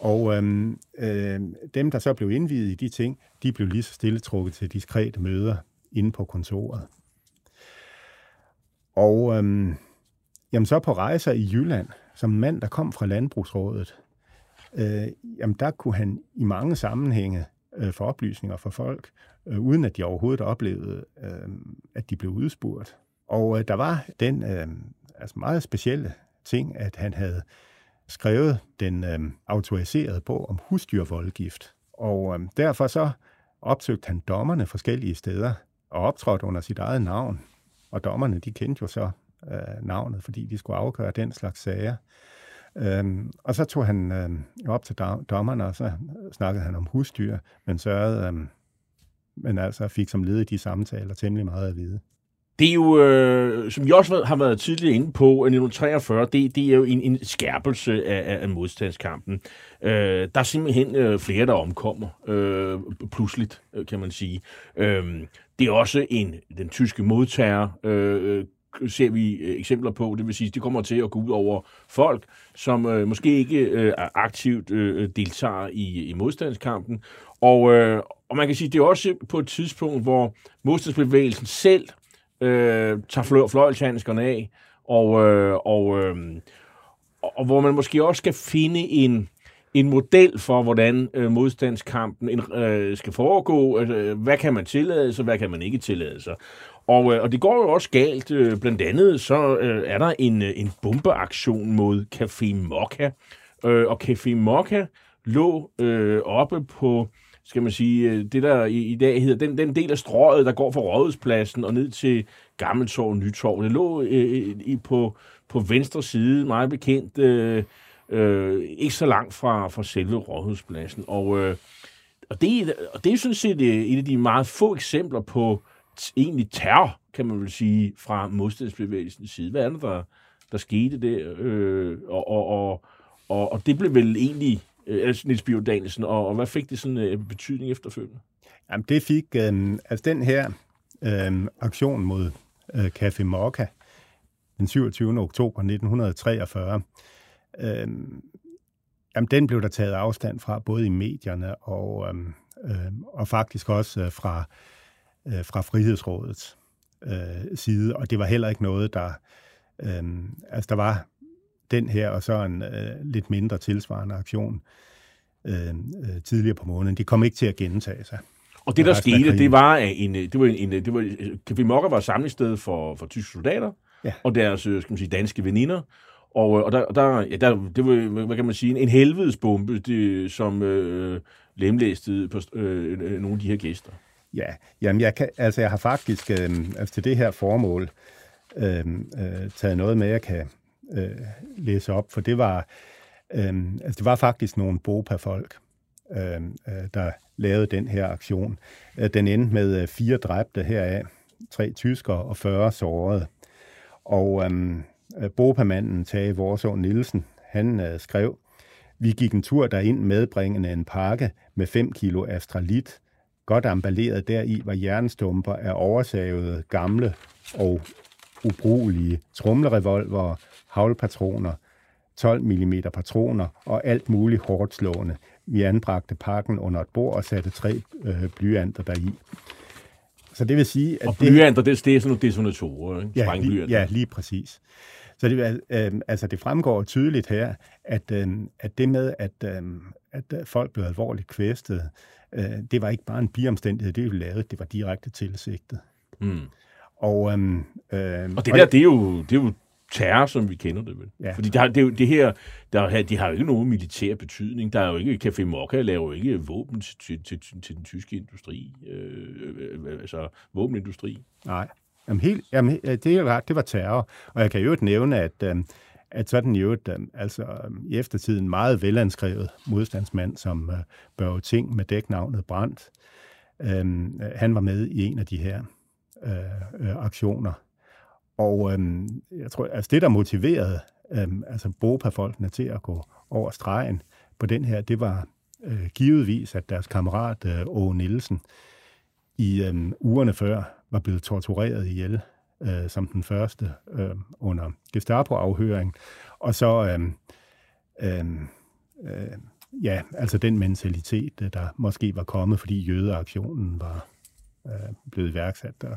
Og øhm, øh, dem, der så blev indviet i de ting, de blev lige så stille trukket til diskrete møder inde på kontoret. Og øhm, jamen så på rejser i Jylland, som mand, der kom fra Landbrugsrådet, øh, jamen der kunne han i mange sammenhænge øh, få oplysninger fra folk, øh, uden at de overhovedet oplevede, øh, at de blev udspurgt. Og øh, der var den øh, altså meget specielle ting, at han havde skrevet den øh, autoriserede bog om husdyrvoldgift. Og øh, derfor så opsøgte han dommerne forskellige steder og optrådte under sit eget navn. Og dommerne, de kendte jo så øh, navnet, fordi de skulle afgøre den slags sager. Øhm, og så tog han øh, op til dommerne, og så snakkede han om husdyr, men sørgede, øh, men altså fik som led i de samtaler temmelig meget at vide. Det er jo, øh, som jeg også har været tidligere inde på, 1943, det, det er jo en, en skærpelse af, af modstandskampen. Øh, der er simpelthen øh, flere, der omkommer øh, pludseligt, øh, kan man sige. Øh, det er også en den tyske modtager, øh, øh, ser vi øh, eksempler på. Det vil sige, det kommer til at gå ud over folk, som øh, måske ikke øh, aktivt øh, deltager i, i modstandskampen. Og, øh, og man kan sige, det er også på et tidspunkt, hvor modstandsbevægelsen selv øh, tager flø- fløjlshandskerne af, og, øh, og, øh, og hvor man måske også skal finde en, en model for, hvordan øh, modstandskampen øh, skal foregå. Altså, hvad kan man tillade sig, hvad kan man ikke tillade sig. Og, øh, og det går jo også galt. Øh, blandt andet så øh, er der en, øh, en bombeaktion mod Café Mokka. Øh, og Café Mokka lå øh, oppe på skal man sige, øh, det der i, i dag hedder, den, den del af strøget, der går fra Rådhuspladsen og ned til Gammeltorv og Nytorv, det lå øh, øh, i, på, på venstre side, meget bekendt, øh, øh, ikke så langt fra, fra selve Rådhuspladsen. Og, øh, og, det, og det er sådan set øh, et af de meget få eksempler på egentlig terror, kan man vel sige, fra modstandsbevægelsens side. Hvad er det, der, der skete der? Øh, og, og, og, og, og det blev vel egentlig øh, Niels Bio Danielsen, og, og hvad fik det sådan en øh, betydning efterfølgende? Jamen, det fik, øh, altså den her øh, aktion mod øh, Café Mokka den 27. oktober 1943, øh, jamen, den blev der taget afstand fra, både i medierne og, øh, øh, og faktisk også øh, fra, øh, fra Frihedsrådets øh, side, og det var heller ikke noget, der... Øh, altså, der var den her, og så en øh, lidt mindre tilsvarende aktion øh, øh, tidligere på måneden. De kom ikke til at gentage sig. Og det, der skete, krigen. det var, en, det var en, det var, Café Mokka var samlingssted for, for tyske soldater, Ja. og deres, øh, skal man sige, danske veninder. Og, øh, og der, der, ja, der, det var, hvad kan man sige, en helvedesbombe, det, som øh, lemlæstede på øh, øh, nogle af de her gæster. Ja, jamen jeg, kan, altså jeg har faktisk øh, altså til det her formål øh, øh, taget noget med, jeg kan øh, læse op, for det var, øh, altså det var faktisk nogle Bopa-folk, øh, øh der lavede den her aktion. Øh, den endte med øh, fire dræbte heraf, tre tyskere og 40 sårede. Og øh, Bopa-manden Tage Vorså Nielsen, han øh, skrev, vi gik en tur derind medbringende en pakke med 5 kilo astralit. Godt emballeret deri var jernstumper af oversavede, gamle og ubrugelige trumlerevolver, havlpatroner, 12 mm patroner og alt muligt hårdt slående. Vi anbragte pakken under et bord og satte tre øh, blyanter deri. Så det vil sige, at Og det, blyanter, det, det er sådan nogle detonatorer, ikke? Ja, lige, ja, lige præcis. Så det, øh, altså det fremgår tydeligt her, at, øh, at det med, at, øh, at øh, folk blev alvorligt kvæstet, øh, det var ikke bare en biomstændighed, det vi lavede, det var direkte tilsigtet. Mm. Og, øh, øh, Og det der, det er jo, det er jo terror, som vi kender det vel. Ja. Fordi der, det, det her, der, er- de har jo ikke nogen militær betydning. Der er jo ikke, Café Mokka laver jo ikke våben til, til, til, til den tyske industri. Øh, øh, altså våbenindustri. Nej, jamen helt, jamen, øh, det, er ret, det var terror. Og jeg kan jo nævne, at, øh, at sådan jo øh, altså, øh, i eftertiden meget velanskrevet modstandsmand, som øh, Børge Ting med dæknavnet Brandt, øh, han var med i en af de her øh, øh, aktioner. Og øh, jeg tror, altså det, der motiverede øh, altså Bopa-folkene til at gå over stregen på den her, det var øh, givetvis, at deres kammerat øh, Åge Nielsen i øh, ugerne før var blevet tortureret ihjel øh, som den første øh, under Gestapo-afhøring. Og så, øh, øh, øh, ja, altså den mentalitet, øh, der måske var kommet, fordi jødeaktionen var øh, blevet iværksat. Og,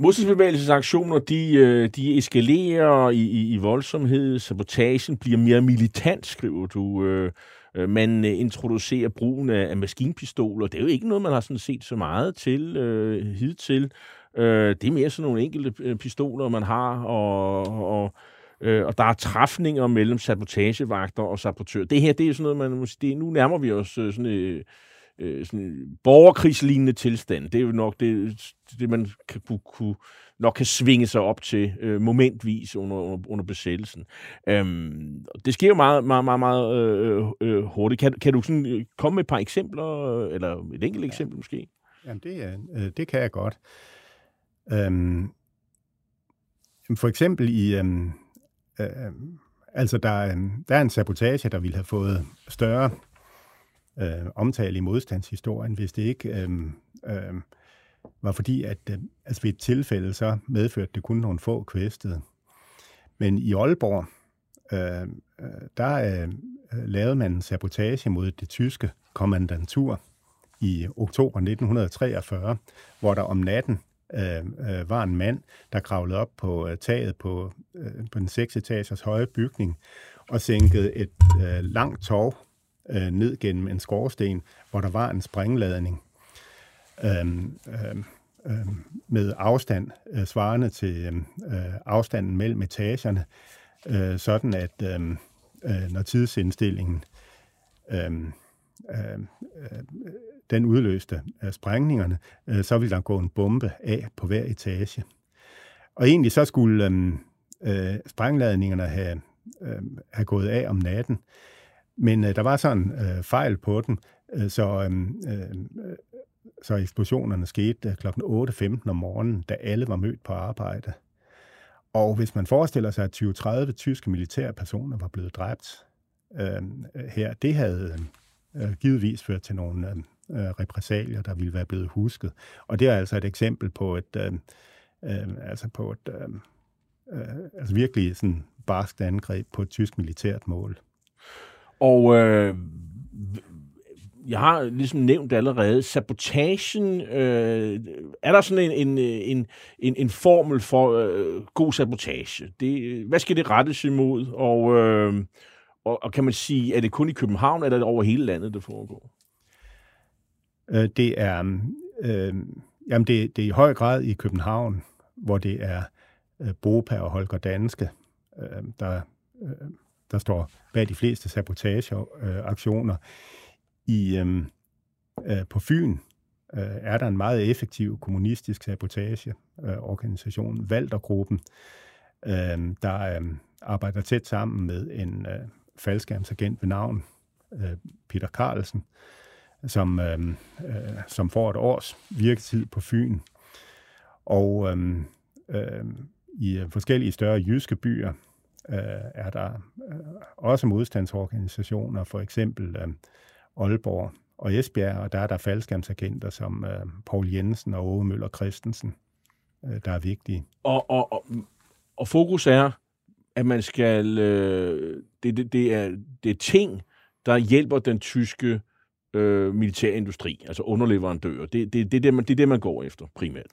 Modstandsbevægelsesaktioner, de, øh, de eskalerer i, i, i voldsomhed. Sabotagen bliver mere militant, skriver du. Øh, øh Man øh, introducerer brugen af, af maskinpistoler. Det er jo ikke noget, man har sådan set så meget til øh, hidtil. Øh, det er mere sådan nogle enkelte øh, pistoler, man har, og, og, øh, og der er træfninger mellem sabotagevagter og sabotører. Det her, det er sådan noget, man må sige, det, nu nærmer vi os øh, sådan, øh, øh, sådan en borgerkrigslignende tilstand. Det er jo nok det, det man kan, kunne, kunne, nok kan svinge sig op til øh, momentvis under, under, under besættelsen. Øhm, det sker jo meget, meget, meget, meget øh, øh, hurtigt. Kan, kan du sådan, øh, komme med et par eksempler, øh, eller et enkelt eksempel måske? Jamen, det, er- øh, det kan jeg godt. Øhm, for eksempel i... Øhm, øh, altså, der, er, en- der er en sabotage, der ville have fået større øh, omtale i modstandshistorien, hvis det ikke øh, øh, var fordi, at øh, altså ved et tilfælde, så medførte det kun nogle få kvæstede. Men i Aalborg, øh, øh, der øh, lavede man en sabotage mod det tyske kommandantur, i oktober 1943, hvor der om natten øh, øh, var en mand, der kravlede op på øh, taget på, øh, på den seks etagers høje bygning og sænkede et øh, langt tov øh, ned gennem en skorsten, hvor der var en springladning øh, øh, med afstand øh, svarende til øhm, øh, afstanden mellem etagerne, øh, sådan at øh, øh, når tidsindstillingen øh, øh, den udløste af sprængningerne, øh, så ville der gå en bombe af på hver etage. Og egentlig så skulle øh, øh, sprængladningerne have, øh, have gået af om natten, men øh, der var sådan øh, fejl på den, øh, så, øh, øh, så eksplosionerne skete øh, kl. 8.15 om morgenen, da alle var mødt på arbejde. Og hvis man forestiller sig, at 20-30 tyske militære personer var blevet dræbt øh, her, det havde øh, givetvis ført til nogle øh, øh, repressalier, der ville være blevet husket. Og det er altså et eksempel på et, øh, øh, altså på et øh, øh, altså virkelig sådan barskt angreb på et tysk militært mål. Og øh, jeg har ligesom nævnt allerede, sabotagen, øh, er der sådan en, en, en, en, en formel for øh, god sabotage? Det, hvad skal det rettes imod, og, øh, Og, og kan man sige, er det kun i København, eller er det over hele landet, det foregår? Øh, det er, øh, jamen det, det er i høj grad i København, hvor det er øh, Bopa og Holger Danske, øh, der, øh, der står bag de fleste sabotageaktioner. I, øh, øh, på Fyn øh, er der en meget effektiv kommunistisk sabotageorganisation, øh, Valdergruppen, øh, der øh, arbejder tæt sammen med en øh, faldskærmsagent ved navn øh, Peter Carlsen, som, øh, øh, som får et års virketid på Fyn. Og øhm, øhm, øh, øh, i forskellige større jyske byer øh, er der øh, også modstandsorganisationer, for eksempel øh, Aalborg og Esbjerg, og der er der faldskærmsagenter som øh, Paul Jensen og Åge Møller Christensen, øh, der er vigtige. Og, og, og, og fokus er, at man skal... Øh, det, det, det, er, det er ting, der hjælper den tyske øh, militærindustri, altså underleverandører. Det, det, det, er det, man, det er det, man går efter primært.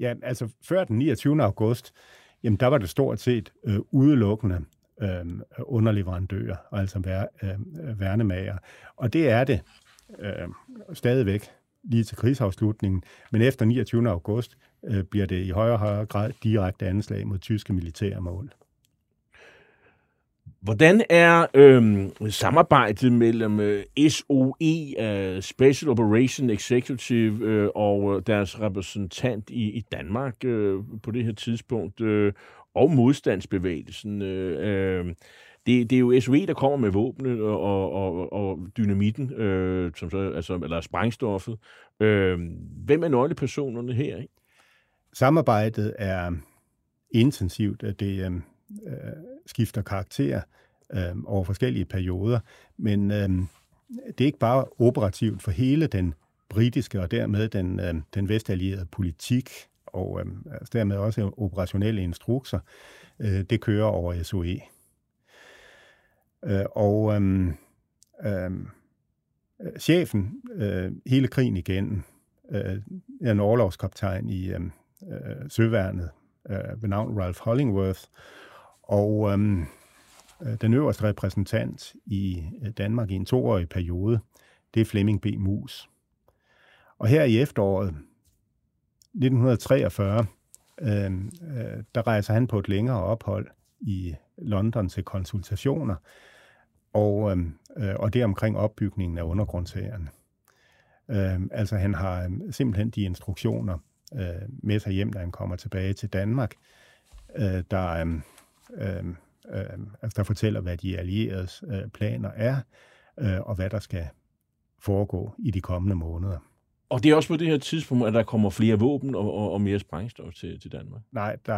Ja, altså før den 29. august, jamen der var det stort set øh, udelukkende øh, underleverandører, altså vær, øh, værnemager. Og det er det øh, stadigvæk lige til krigsafslutningen. Men efter 29. august øh, bliver det i højere og højere grad direkte anslag mod tyske militære mål. Hvordan er øh, samarbejdet mellem øh, SOE, øh, Special Operation Executive, øh, og øh, deres repræsentant i, i Danmark øh, på det her tidspunkt, øh, og modstandsbevægelsen? Øh, øh, det, det er jo SOE, der kommer med våbnet øh, og, og, og dynamitten, øh, som så, altså, eller sprængstoffet. Øh, hvem er nøglepersonerne her? Ikke? Samarbejdet er intensivt. Det, øh, øh skifter karakter øh, over forskellige perioder, men øh, det er ikke bare operativt for hele den britiske og dermed den, øh, den vestallierede politik, og øh, altså dermed også operationelle instrukser, øh, det kører over SOE. Øh, og øh, øh, chefen øh, hele krigen igennem øh, er en overlovskaptajn i øh, øh, søværnet øh, ved navn Ralph Hollingworth, og øhm, øh, den øverste repræsentant i øh, Danmark i en toårig periode, det er Flemming B. Mus. Og her i efteråret 1943, øh, øh, der rejser han på et længere ophold i London til konsultationer, og, øhm, øh, og det er omkring opbygningen af undergrundshæren. Øh, altså han har øh, simpelthen de instruktioner øh, med sig hjem, da han kommer tilbage til Danmark, øh, der, øh, øh, øh, altså der fortæller, hvad de allieredes øh, planer er, øh, og hvad der skal foregå i de kommende måneder. Og det er også på det her tidspunkt, at der kommer flere våben og, og, og mere sprængstof til, til Danmark? Nej, der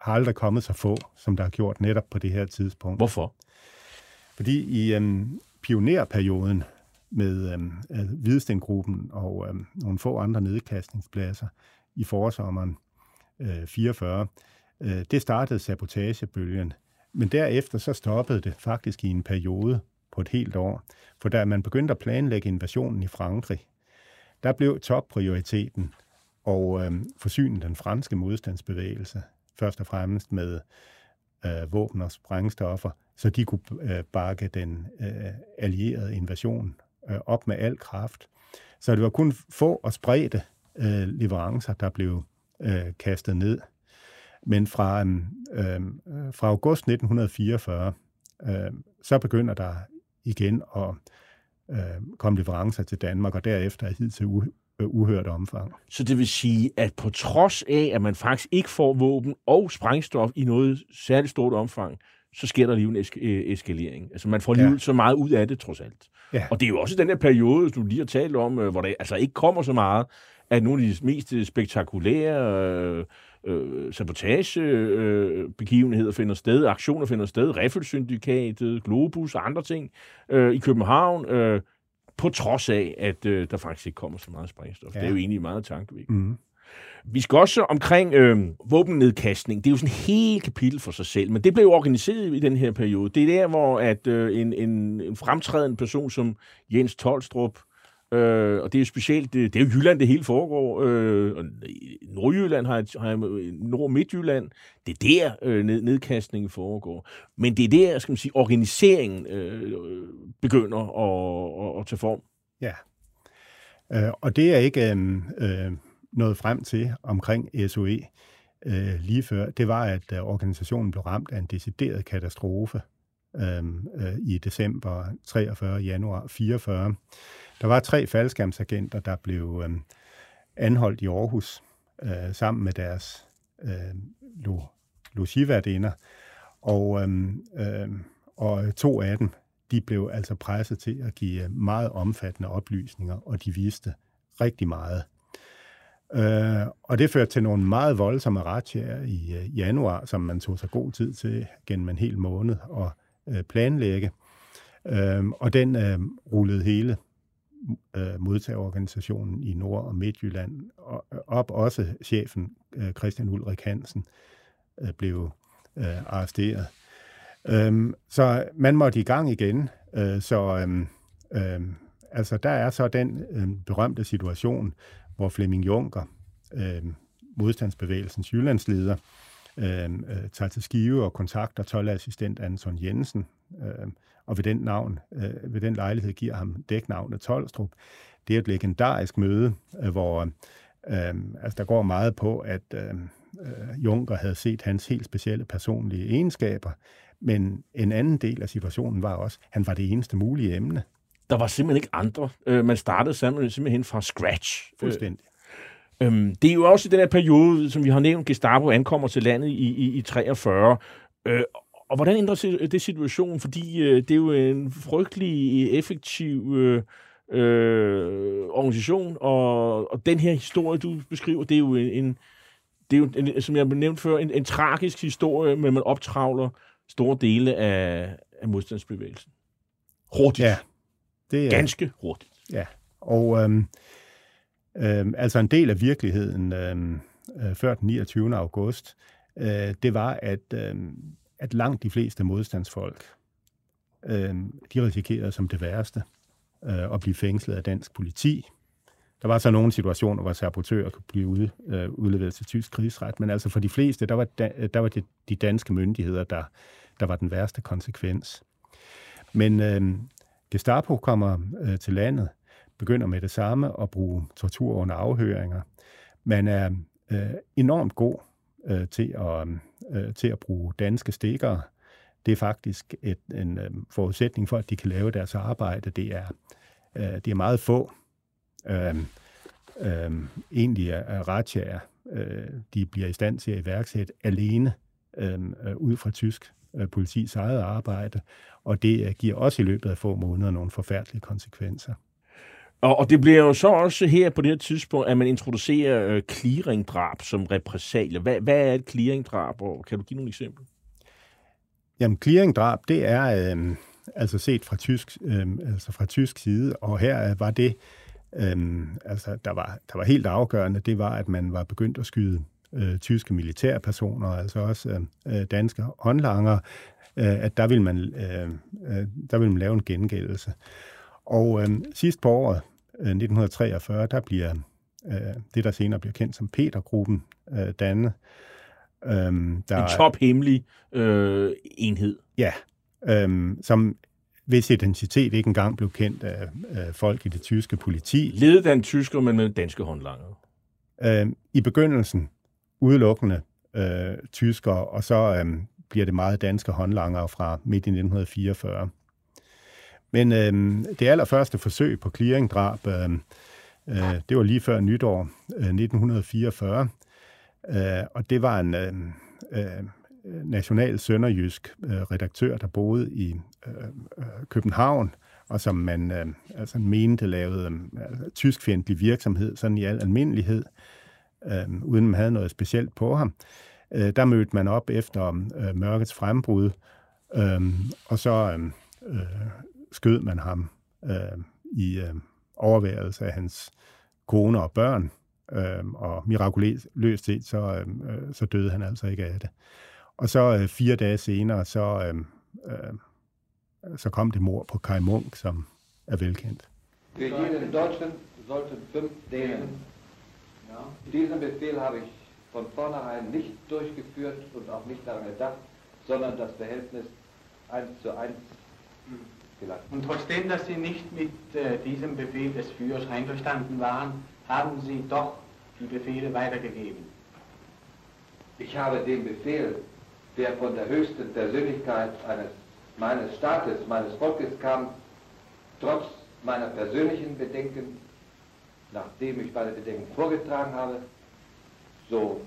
har aldrig kommet så få, som der har gjort netop på det her tidspunkt. Hvorfor? Fordi i øhm, pionerperioden med øhm, Hvidestengruppen og øhm, nogle få andre nedkastningspladser i forsommeren øh, 44, Øh, det startede sabotagebølgen, men derefter så stoppede det faktisk i en periode på et helt år. For da man begyndte at planlægge invasionen i Frankrig, der blev topprioriteten og øh, forsyne den franske modstandsbevægelse, først og fremmest med øh, våben og sprængstoffer, så de kunne øh, bakke den øh, allierede invasion øh, op med al kraft. Så det var kun få og spredte øh, leverancer, der blev øh, kastet ned. Men fra, øhm, øhm, fra august 1944, øh, så begynder der igen at øh, komme leverancer til Danmark, og derefter er hid til uh, uhørt omfang. Så det vil sige, at på trods af, at man faktisk ikke får våben og sprængstof i noget særligt stort omfang, så sker der lige en øh, eskalering. Altså man får lige ja. så meget ud af det, trods alt. Ja. Og det er jo også den her periode, du lige har talt om, øh, hvor der altså ikke kommer så meget, at nogle af de mest spektakulære øh, øh, sabotagebegivenheder øh, finder sted, aktioner finder sted, Riffelssyndikatet, Globus og andre ting øh, i København, øh, på trods af, at øh, der faktisk ikke kommer så meget sprængstof. Ja. Det er jo egentlig meget tankevækkende. Mm. Vi skal også omkring øh, våbennedkastning. Det er jo sådan en helt kapitel for sig selv, men det blev organiseret i den her periode. Det er der, hvor at øh, en, en, en fremtrædende person som Jens Tolstrup, Øh, Øh, og det er jo specielt, det, det er jo Jylland, det hele foregår. Øh, Nordjylland, har, har Nord- Midtjylland. Det er der, øh, ned, nedkastningen foregår. Men det er der, skal man sige, organiseringen øh, begynder at, at, at tage form. Ja, øh, og det er ikke øh, øh, noget frem til omkring SOE øh, lige før. Det var, at øh, organisationen blev ramt af en decideret katastrofe øh, øh, i december 43, januar 44. Der var tre faldskærmsagenter, der blev øh, anholdt i Aarhus øh, sammen med deres øh, lo, logiværdinder. Og, øh, øh, og to af dem, de blev altså presset til at give meget omfattende oplysninger, og de viste rigtig meget. Øh, og det førte til nogle meget voldsomme retsjager i øh, januar, som man tog sig god tid til gennem en hel måned at øh, planlægge. Øh, og den øh, rullede hele øh, modtagerorganisationen i Nord- og Midtjylland og, øh, op. Også chefen, øh, Christian Ulrik Hansen, øh, blev øh, arresteret. Øhm, så man måtte i gang igen. Øh, så øhm, øhm, altså, der er så den øhm, berømte situation, hvor Flemming Juncker, øhm, modstandsbevægelsens jyllandsleder, øh, tager til Skive og kontakter 12-assistent Anton Jensen, øh, og ved den, navn, øh, ved den lejlighed giver ham dæknavnet Tolstrup. Det er et legendarisk møde, øh, hvor øh, altså, der går meget på, at øh, øh, Juncker havde set hans helt specielle personlige egenskaber, men en anden del af situationen var også, at han var det eneste mulige emne. Der var simpelthen ikke andre. Øh, man startede simpelthen fra scratch. Fuldstændig. Øhm, det er jo også i den her periode, som vi har nævnt, Gestapo ankommer til landet i, i, i 43. Øh, og hvordan ændrer det situationen? Fordi øh, det er jo en frygtelig effektiv øh, øh, organisation, og, og den her historie, du beskriver, det er jo en, en det er jo, en, som jeg nævnte før, en, en tragisk historie, men man optravler store dele af, af modstandsbevægelsen. Hurtigt. Ja. Det er, Ganske hurtigt. Ja, og øhm, øhm, altså en del af virkeligheden øhm, øh, før den 29. august, øh, det var, at, øh, at langt de fleste modstandsfolk, øh, de risikerede som det værste øh, at blive fængslet af dansk politi. Der var så nogle situationer, hvor sabotører kunne blive ude, øh, udleveret til tysk krigsret, men altså for de fleste, der var, da, der var det de danske myndigheder, der, der var den værste konsekvens. Men øh, Gestapo kommer øh, til landet, begynder med det samme at bruge tortur under afhøringer. Man er øh, enormt god øh, til, at, øh, til at bruge danske stikkere. Det er faktisk et, en øh, forudsætning for, at de kan lave deres arbejde. Det er, øh, det er meget få øh, øh, egentlige er ratchager, øh, de bliver i stand til at iværksætte alene øh, øh, ud fra tysk øh, politis eget arbejde, og det øh, giver også i løbet af få måneder nogle forfærdelige konsekvenser. Og, og det bliver jo så også her på det her tidspunkt, at man introducerer øh, clearingdrab som repressalier. Hvad, hvad er et clearingdrab, og kan du give nogle eksempler? Jamen, clearingdrab, det er øh, altså set fra tysk, øh, altså fra tysk side, og her øh, var det, øh, altså der var, der var helt afgørende, det var, at man var begyndt at skyde øh, tyske militærpersoner, altså også øh, danske håndlanger, øh, at der vil, man, øh, øh, der vil man lave en gengældelse. Og øh, sidst på året, øh, 1943, der bliver øh, det, der senere bliver kendt som Petergruppen, øh, dannet. Øh, der en tophemmelig øh, enhed. Ja, øh, som hvis identitet ikke engang blev kendt af, af folk i det tyske politi. Ledet af en tysker, men med danske håndlanger. Øh, I begyndelsen udelukkende øh, tyskere, og så øh, bliver det meget danske håndlanger fra midt i 1944. Men øh, det allerførste forsøg på clearingdrab, øh, øh, det var lige før nytår øh, 1944, øh, og det var en øh, øh, national sønderjysk øh, redaktør, der boede i øh, øh København, og som man øh, altså mente lavede øh, tyskfjendtlig virksomhed, sådan i al almindelighed, øh, uden man havde noget specielt på ham. Øh, der mødte man op efter øh, mørkets frembrud, øh, og så øhm, øh, skød man ham øh, i øh, overværelse af hans kone og børn, øh, og mirakuløst set, så, øh, så døde han altså ikke af det. Og så øh, fire dage senere, så, øh, øh, så kom det mor på Kai Munk, som er velkendt. Wir hier in Deutschland sollten fünf Dänen Diesen Befehl habe ich von vornherein nicht durchgeführt und auch nicht daran gedacht, sondern das Verhältnis 1 zu 1 gelangt. Und trotzdem, dass Sie nicht mit äh, diesem Befehl des Führers einverstanden waren, haben Sie doch die Befehle weitergegeben. Ich habe den Befehl, der von der höchsten Persönlichkeit eines, meines Staates, meines Volkes kam, trotz meiner persönlichen Bedenken, nachdem ich meine Bedenken vorgetragen habe, so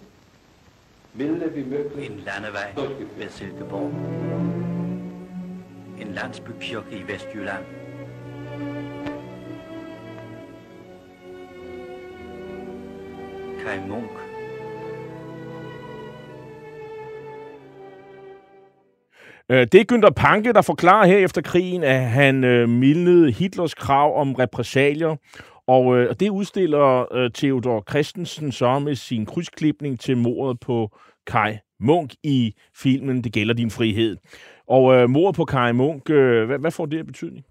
milde wie möglich En landevej durchgeführt. Silkeborg. En landsbykirke i Vestjylland. Kai Munk. Øh, det er Günther Panke, der forklarer her efter krigen, at han øh, mildnede Hitlers krav om repressalier, og øh, og det udstiller øh, Theodor Christensen så med sin krydsklipning til mordet på Kai Munk i filmen Det gælder din frihed. Og øh, mor på Kai Munk, øh, hvad, hvad får det af betydning?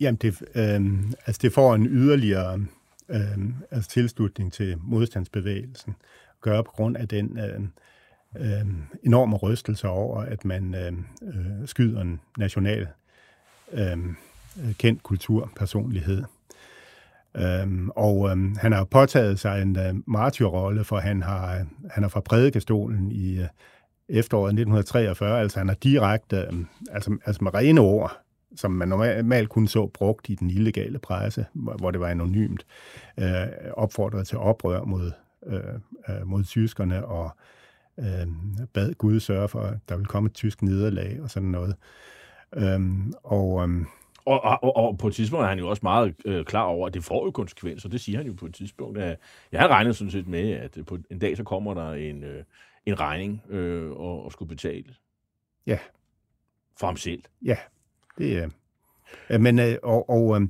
Jamen, det, øh, altså det får en yderligere øh, altså tilslutning til modstandsbevægelsen, gør på grund af den øh, øh, enorme rystelse over, at man øh, øh, skyder en national øh, kendt kulturpersonlighed. Øhm, og øhm, han har påtaget sig en øh, martyrrolle, for han har, han har fra prædikestolen i øh, efteråret 1943, altså han har direkte, altså, altså med rene ord, som man normalt kun så brugt i den illegale presse, hvor det var anonymt, øh, opfordret til oprør mod, øh, øh, mod tyskerne og øh, bad Gud sørge for, at der ville komme et tysk nederlag og sådan noget. Øh, og øh, Og, og, og, på et tidspunkt er han jo også meget øh, klar over, at det får jo konsekvenser. Det siger han jo på et tidspunkt. At jeg havde regnet sådan set med, at på en dag så kommer der en, øh, en regning øh, og, og skulle betale ja, for ham selv. Ja, det er... Øh, men, øh, og, og øh,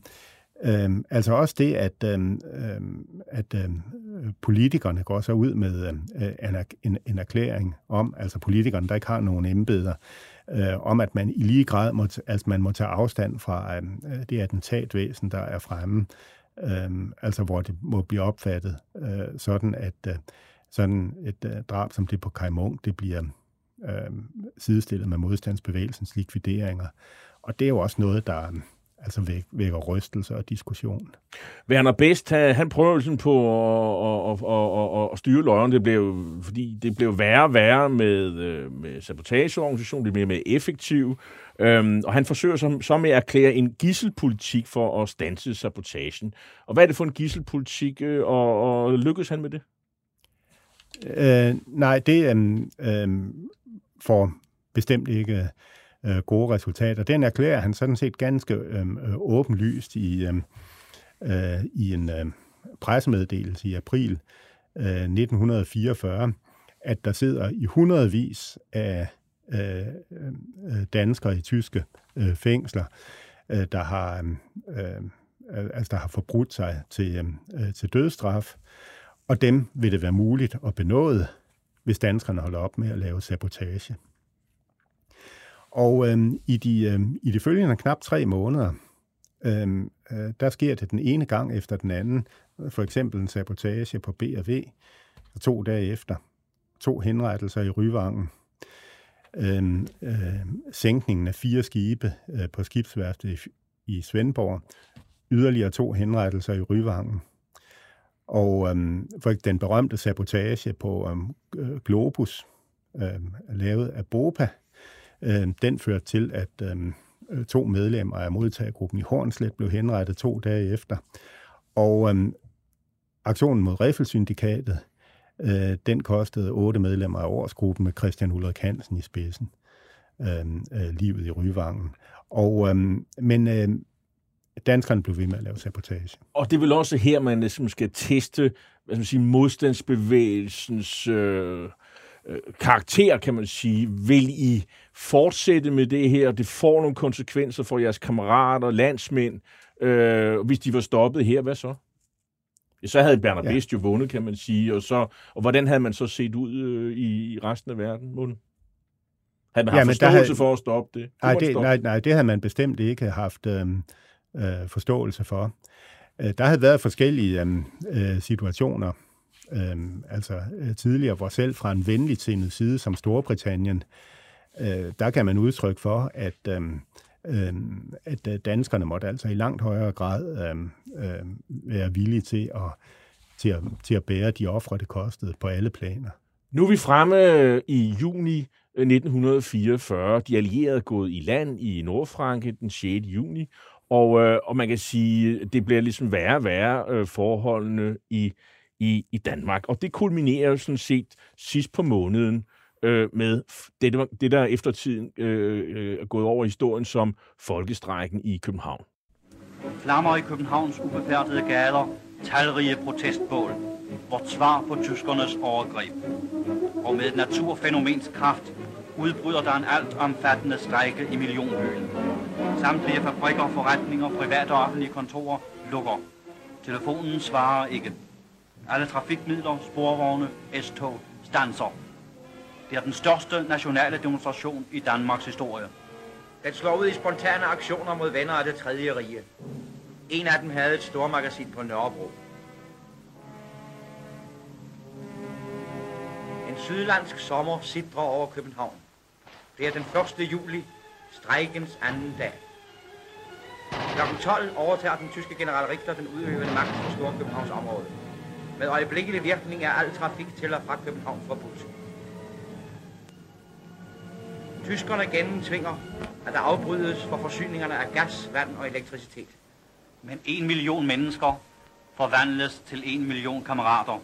øh, altså også det, at, øh, at øh, politikerne går så ud med øh, en, en, erklæring om, altså politikerne, der ikke har nogen embeder, øh, om at man i lige grad må, altså man må tage afstand fra øh, det attentatvæsen, der er fremme, øh, altså hvor det må blive opfattet øh, sådan, at øh, sådan et øh, drab som det på Kai Munk, det bliver øh, sidestillet med modstandsbevægelsens likvideringer. Og det er jo også noget, der øh, altså væk, vækker rystelse og diskussion. Werner Best, han, prøver jo sådan på at, at, at, at, at styre løgene. Det blev, fordi det blev værre og værre med, øh, med sabotageorganisationen. Det blev mere effektiv. Øhm, og han forsøger så, så med at erklære en gisselpolitik for at stanse sabotagen. Og hvad er det for en gisselpolitik, øh, og, og lykkes han med det? Øh, nej, det øh, øh, får bestemt ikke øh, gode resultater. Den erklærer han sådan set ganske øhm, øh, åbenlyst i, øh, øh, i en øh, pressemeddelelse i april øh, 1944, at der sidder i hundredvis af øh, øh, danskere i tyske øh, fængsler, øh, der har øhm, øh, altså der har forbrudt sig til, øhm, øh, til dødsstraf, og dem vil det være muligt at benåde, hvis danskerne holder op med at lave sabotage. Og øh, i, de, øh, i de følgende knap tre måneder, øh, øh, der sker det den ene gang efter den anden. For eksempel en sabotage på B&V, og to dage efter. To henrettelser i Ryvangen. øhm, øh, sænkningen af fire skibe øh, på skibsværftet i, i Svendborg. Yderligere to henrettelser i Ryvangen. Og øhm, for den berømte sabotage på øhm, Globus, øhm, lavet af BOPA, øhm, den førte til, at øhm, to medlemmer af modtagergruppen i Hornslet blev henrettet to dage efter. Og øhm, aktionen mod Riffelsyndikatet, øh, den kostede otte medlemmer af årsgruppen med Christian Ulrik Hansen i spidsen øhm, øh, livet i Ryvangen. Og, øhm, men øh, danskerne blev ved med at lave sabotage. Og det er vel også her, man ligesom skal teste hvad skal man sige, modstandsbevægelsens øh, øh, karakter, kan man sige. Vil I fortsætte med det her? Det får nogle konsekvenser for jeres kammerater, landsmænd. Øh, hvis de var stoppet her, hvad så? Ja, så havde Bernard ja. Best jo vundet, kan man sige. Og, så, og hvordan havde man så set ud øh, i, i resten af verden, Måne? Havde man haft der forståelse havde- for at stoppe det? Nej det, stoppe nej, nej, det havde man bestemt ikke haft øh, øh, forståelse for. Øh, der havde været forskellige øh, øh situationer, øh, altså øh, tidligere, hvor selv fra en venlig sindet side som Storbritannien, øh, der kan man udtrykke for, at, øh, øh, at øh, danskerne måtte altså i langt højere grad øh, øh, være villige til at, til, at, til at bære de ofre, det kostede på alle planer. Nu er vi fremme i juni 1944. De allierede er gået i land i Nordfranke den 6. juni, og, øh, og man kan sige, det bliver ligesom værre og værre øh, forholdene i, i, i Danmark. Og det kulminerer jo sådan set sidst på måneden øh, med det, det, der eftertiden øh, øh, er gået over i historien som folkestrækken i København. Flammer i Københavns ubefærdede gader, talrige protestbål, vort svar på tyskernes overgreb. Og med naturfænomens kraft udbryder der en alt omfattende i millionbyen. Samtlige fabrikker, forretninger, private og offentlige kontorer lukker. Telefonen svarer ikke. Alle trafikmidler, sporvogne, S-tog stanser. Det er den største nationale demonstration i Danmarks historie. Den slår ud i spontane aktioner mod venner af det tredje rige. En af dem havde et stormagasin på Nørrebro. En sydlandsk sommer sidder over København. Det er den 1. juli, strejkens anden dag. Klokken 12 overtager den tyske general Richter den udøvende magt på Storkøbenhavns område. Med øjeblikkelig virkning er al trafik til og fra København forbudt. Tyskerne gennemtvinger, at der afbrydes for forsyningerne af gas, vand og elektricitet. Men en million mennesker forvandles til en million kammerater,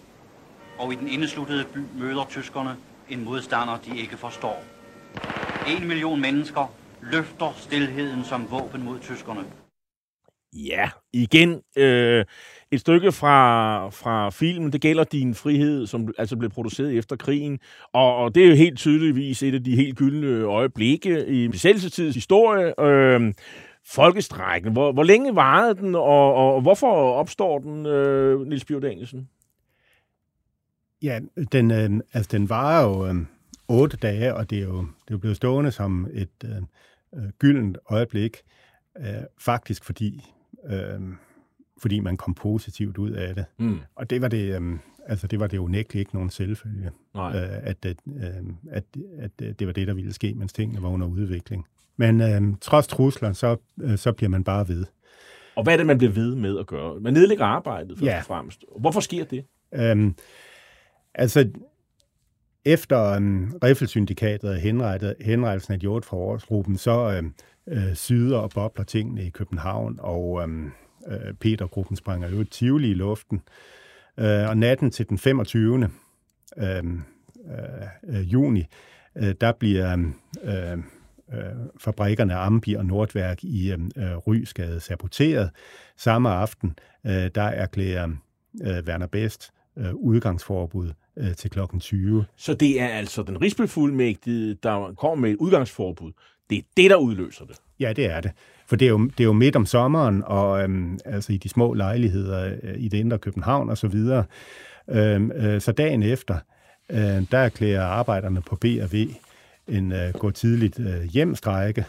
og i den indesluttede by møder tyskerne en modstander, de ikke forstår. En million mennesker løfter stilheden som våben mod tyskerne. Ja, igen øh, et stykke fra, fra filmen. Det gælder din frihed, som altså blev produceret efter krigen. Og, og det er jo helt tydeligvis et af de helt gyldne øjeblikke i besættelsestidens historie. Øh, folkestrækken. Hvor, hvor længe varede den, og, og hvorfor opstår den, øh, Nils Bjørn Danielsen? Ja, den, øh, altså, den varer jo... Øh otte dage, og det er jo, det er jo blevet stående som et øh, øh, gyldent øjeblik, øh, faktisk fordi, øh, fordi man kom positivt ud af det. Mm. Og det var det, øh, altså det var det unægteligt ikke nogen selvfølge, øh, at, at, øh, at, at det var det, der ville ske, mens tingene var under udvikling. Men øh, trods trusler, så, øh, så bliver man bare ved. Og hvad er det, man bliver ved med at gøre? Man nedlægger arbejdet, først ja. og fremmest. Hvorfor sker det? Øhm, altså, efter um, Riffelsyndikatet henrettet, henrettelsen af Hjort fra årsgruppen, så øhm, øh, syder og bobler tingene i København, og øhm, øh, Petergruppen springer jo tivoli i luften. Øh, og natten til den 25. Øh, øh, juni, øh, der bliver øh, øh, fabrikkerne Ambi og Nordværk i øh, Rysgade saboteret. Samme aften, øh, der erklærer øh, Werner Best øh, udgangsforbud øh, til klokken 20. Så det er altså den rigsbefuldmægtige, der kommer med et udgangsforbud. Det er det, der udløser det. Ja, det er det. For det er jo, det er jo midt om sommeren, og øhm, altså i de små lejligheder øh, i det indre København og så videre. Øhm, øh, så dagen efter, øh, der erklærer arbejderne på B&V en øh, gå tidligt øh, hjemstrække.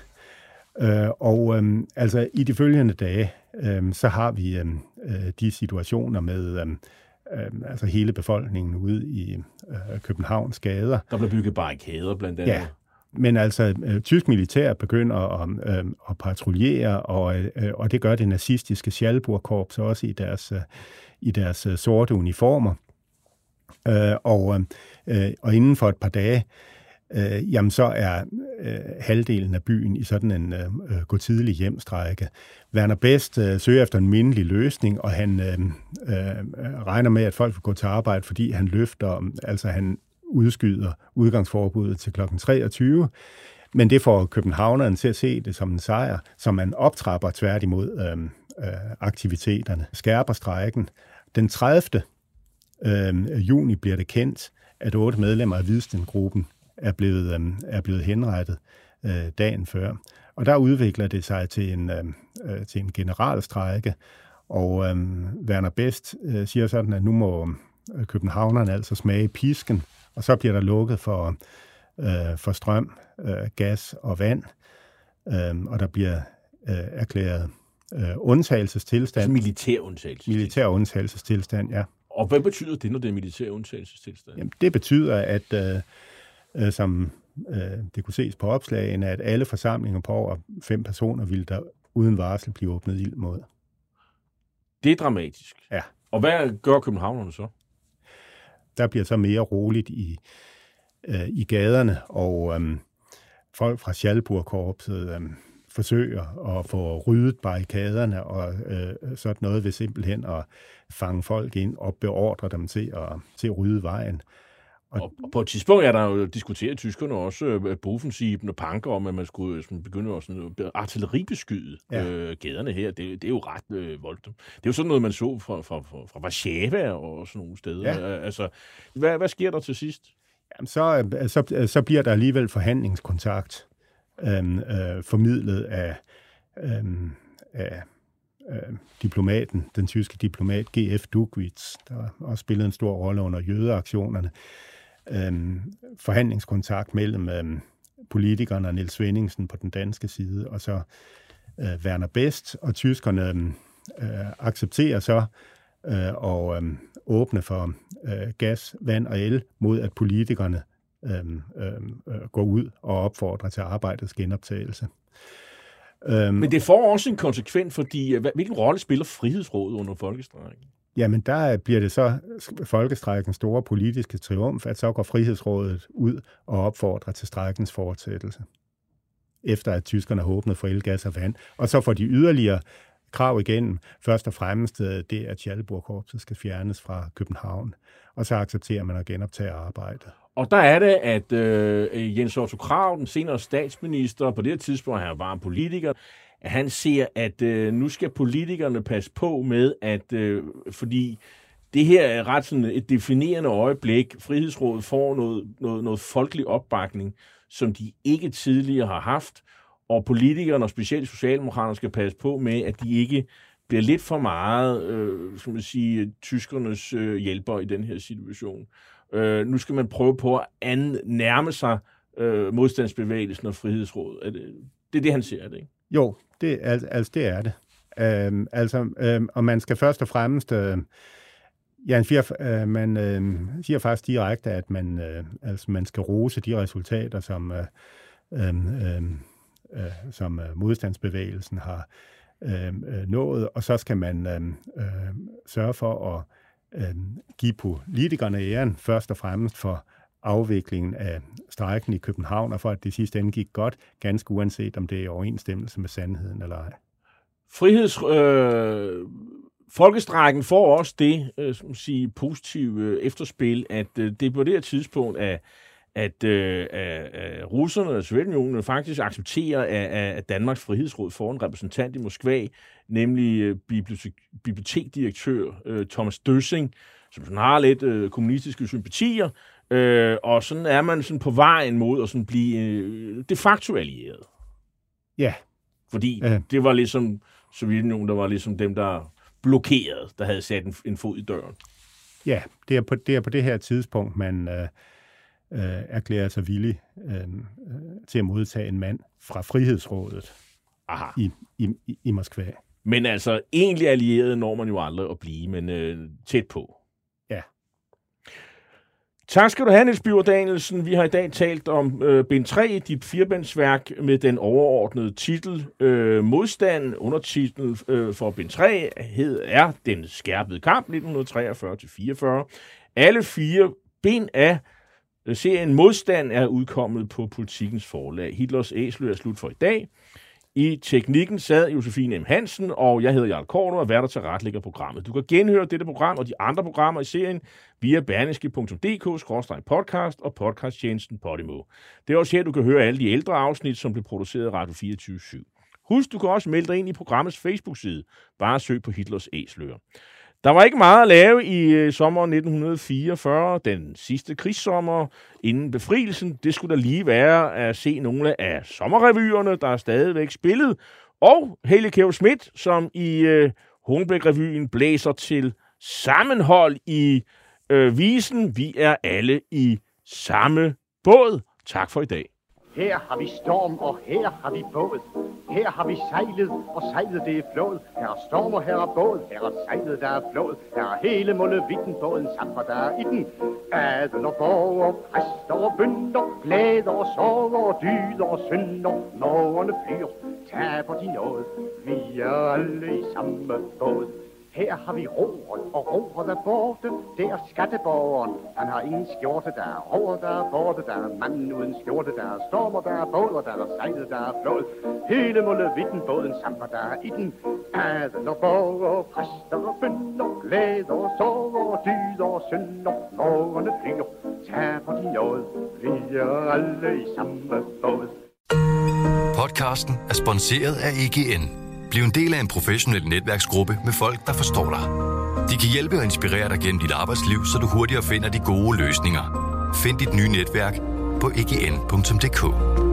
Øh, og øh, altså i de følgende dage, øh, så har vi øhm, øh, de situationer med... Øh, øh, altså hele befolkningen ude i øh, Københavns gader. Der blev bygget barrikader blandt andet. Ja, men altså, øh, tysk militær begynder at, øh, at patruljere, og, øh, og det gør det nazistiske Schalburg-korps også i deres, øh, i deres øh, sorte uniformer. Øh, og, øh, og inden for et par dage, øh, Øh, jamen så er øh, halvdelen af byen i sådan en øh, øh, gå tidlig hjemstrække. Werner Best øh, søger efter en mindelig løsning, og han øh, øh, regner med, at folk vil gå til arbejde, fordi han løfter, altså han udskyder udgangsforbuddet til kl. 23. Men det får københavneren til at se det som en sejr, som man optrapper tværtimod øh, øh, aktiviteterne, skærper strejken. Den 30. Øh, juni bliver det kendt, at otte medlemmer af Hvidstengruppen er blevet, øh, er blevet henrettet øh, dagen før. Og der udvikler det sig til en, øh, øh til en generalstrække, og øh, Werner Best øh, siger sådan, at nu må københavnerne altså smage pisken, og så bliver der lukket for, øh, for strøm, øh, gas og vand, øh, og der bliver øh, erklæret øh, undtagelsestilstand. Militær undtagelsestilstand. Militær undtagelsestilstand, ja. Og hvad betyder det, når det er militær undtagelsestilstand? Jamen, det betyder, at øh, øh, som øh, det kunne ses på opslagene, at alle forsamlinger på over fem personer ville der uden varsel blive åbnet ild mod. Det er dramatisk. Ja. Og hvad gør københavnerne så? Der bliver så mere roligt i, øh, i gaderne, og øh, folk fra Schalburg-korpset øh, forsøger at få ryddet barrikaderne og øh, sådan noget ved simpelthen at fange folk ind og beordre dem til at, til at rydde vejen. Og, og på et tidspunkt er der jo diskuteret tyskerne også øh, Bofensiben og Panker om, at man skulle sådan, begynde at sådan, øh, artilleribeskyde ja. øh, gaderne her. Det, det er jo ret øh, voldsomt. Det er jo sådan noget, man så fra, fra, fra, fra Warszawa og sådan nogle steder. Ja. Altså, hvad, hvad sker der til sidst? Jamen, så, øh, så, øh, så bliver der alligevel forhandlingskontakt øhm, øh, formidlet af, øhm, af øh, diplomaten, den tyske diplomat G.F. Dugwitz, der også spillede en stor rolle under jødeaktionerne. Øhm, forhandlingskontakt mellem øhm, politikerne og Niels Svendingsen på den danske side, og så øh, Werner Best, og tyskerne øhm, øh, accepterer så øh, og øh, åbne for øh, gas, vand og el, mod at politikerne øh, øh, går ud og opfordrer til arbejdets genoptagelse. Øhm, Men det får også en konsekvens, fordi øh, hvilken rolle spiller Frihedsrådet under folkestrækken? Jamen, der bliver det så folkestrækkens store politiske triumf, at så går Frihedsrådet ud og opfordrer til strækkens fortsættelse, efter at tyskerne har åbnet for el, gas og vand. Og så får de yderligere krav igennem. Først og fremmest øh, det, at Schalburg-korpset skal fjernes fra København. Og så accepterer man at genoptage arbejdet. Og der er det, at øh, Jens Otto Krav, den senere statsminister, på det her tidspunkt, han var en politiker, at han ser, at øh, nu skal politikerne passe på med, at øh, fordi det her er ret sådan et definerende øjeblik. Frihedsrådet får noget, noget, noget folkelig opbakning, som de ikke tidligere har haft, og politikerne, og specielt socialdemokraterne, skal passe på med, at de ikke bliver lidt for meget, øh, skal man sige, tyskernes øh, hjælper i den her situation. Øh, nu skal man prøve på at nærme sig øh, modstandsbevægelsen og frihedsrådet. Er det, det er det, han ser, det ikke? Jo, det, altså, altså det er det. Øhm, altså, øhm, og man skal først og fremmest... Øh, Ja, siger, øh, man øh, siger faktisk direkte, at man, øh, altså, man skal rose de resultater, som, øh, øh, øh, som øh, modstandsbevægelsen har øh, øh, nået, og så skal man øh, øh, sørge for at øh, give politikerne æren først og fremmest for afviklingen af strejken i København, og for at det sidste ende gik godt, ganske uanset om det er i overensstemmelse med sandheden eller ej. Friheds... Øh, folkestrækken får også det øh, som sige, positive øh, efterspil, at øh, det på det her tidspunkt er at, øh, at russerne og Sovjetunionen faktisk accepterer, at, at Danmarks Frihedsråd får en repræsentant i Moskva, nemlig øh, bibliotek, bibliotekdirektør øh, Thomas Døssing, som sådan har lidt øh, kommunistiske sympatier, øh, og sådan er man sådan på vejen mod at sådan blive øh, de facto allieret. Ja. Fordi ja. det var ligesom Sovjetunionen, der var ligesom dem, der blokerede, der havde sat en, en fod i døren. Ja, det er på det, er på det her tidspunkt, man... Øh øh, erklærer sig villig øh, øh, til at modtage en mand fra Frihedsrådet Aha. I, i, i Moskva. Men altså, egentlig allieret når man jo aldrig at blive, men øh, tæt på. Tak skal du have, Niels Biver Danielsen. Vi har i dag talt om øh, bind 3, dit firebandsværk med den overordnede titel øh, Modstand. Undertitlen øh, for bind 3 hed er Den skærpede kamp 1943-44. Alle fire bind af øh, Serien Modstand er udkommet på Politikens forlag. Hitlers æsler er slut for i dag. I teknikken sad Josefine M. Hansen, og jeg hedder Jarl Korno, og værter til retlægger programmet. Du kan genhøre dette program og de andre programmer i serien via berneske.dk-podcast og podcasttjenesten Podimo. Det er også her, du kan høre alle de ældre afsnit, som blev produceret af Radio 24 /7. Husk, du kan også melde dig ind i programmets Facebook-side. Bare søg på Hitlers æsler. Der var ikke meget at lave i øh, sommeren 1944, den sidste krigssommer inden befrielsen. Det skulle da lige være at se nogle af sommerrevyerne, der er stadigvæk spillet, og Helle Kjær Schmidt, som i øh, Hornbæk-revyen blæser til sammenhold i øh, visen. Vi er alle i samme båd. Tak for i dag. Her har vi storm, og her har vi båd. Her har vi sejlet, og sejlet det er flod. Her er storm og her er båd, her er sejlet, der er flod. Her er hele mullevitten, båden samt, hvad der er i den. Adel og borger, præster og bønder, glæder og sorger, og dyder og synder. Mågerne flyr, taber de noget. Vi er alle i samme båd. Her har vi roret, og roret er borte. Det er skatteborgeren. Han har ingen skjorte, der er roret, der er borte. Der er manden uden skjorte, der er stormer, der er båler, der er sejlet, der er flået. Hele mullevitten, båden samt, der er i den. Adel og borger, præster og bønder, glæder og sorger, dyder og synder. Morgerne flyr, taber de noget. Vi er alle i samme båd. Podcasten er sponsoreret af EGN. Bliv en del af en professionel netværksgruppe med folk, der forstår dig. De kan hjælpe og inspirere dig gennem dit arbejdsliv, så du hurtigere finder de gode løsninger. Find dit nye netværk på ign.dk.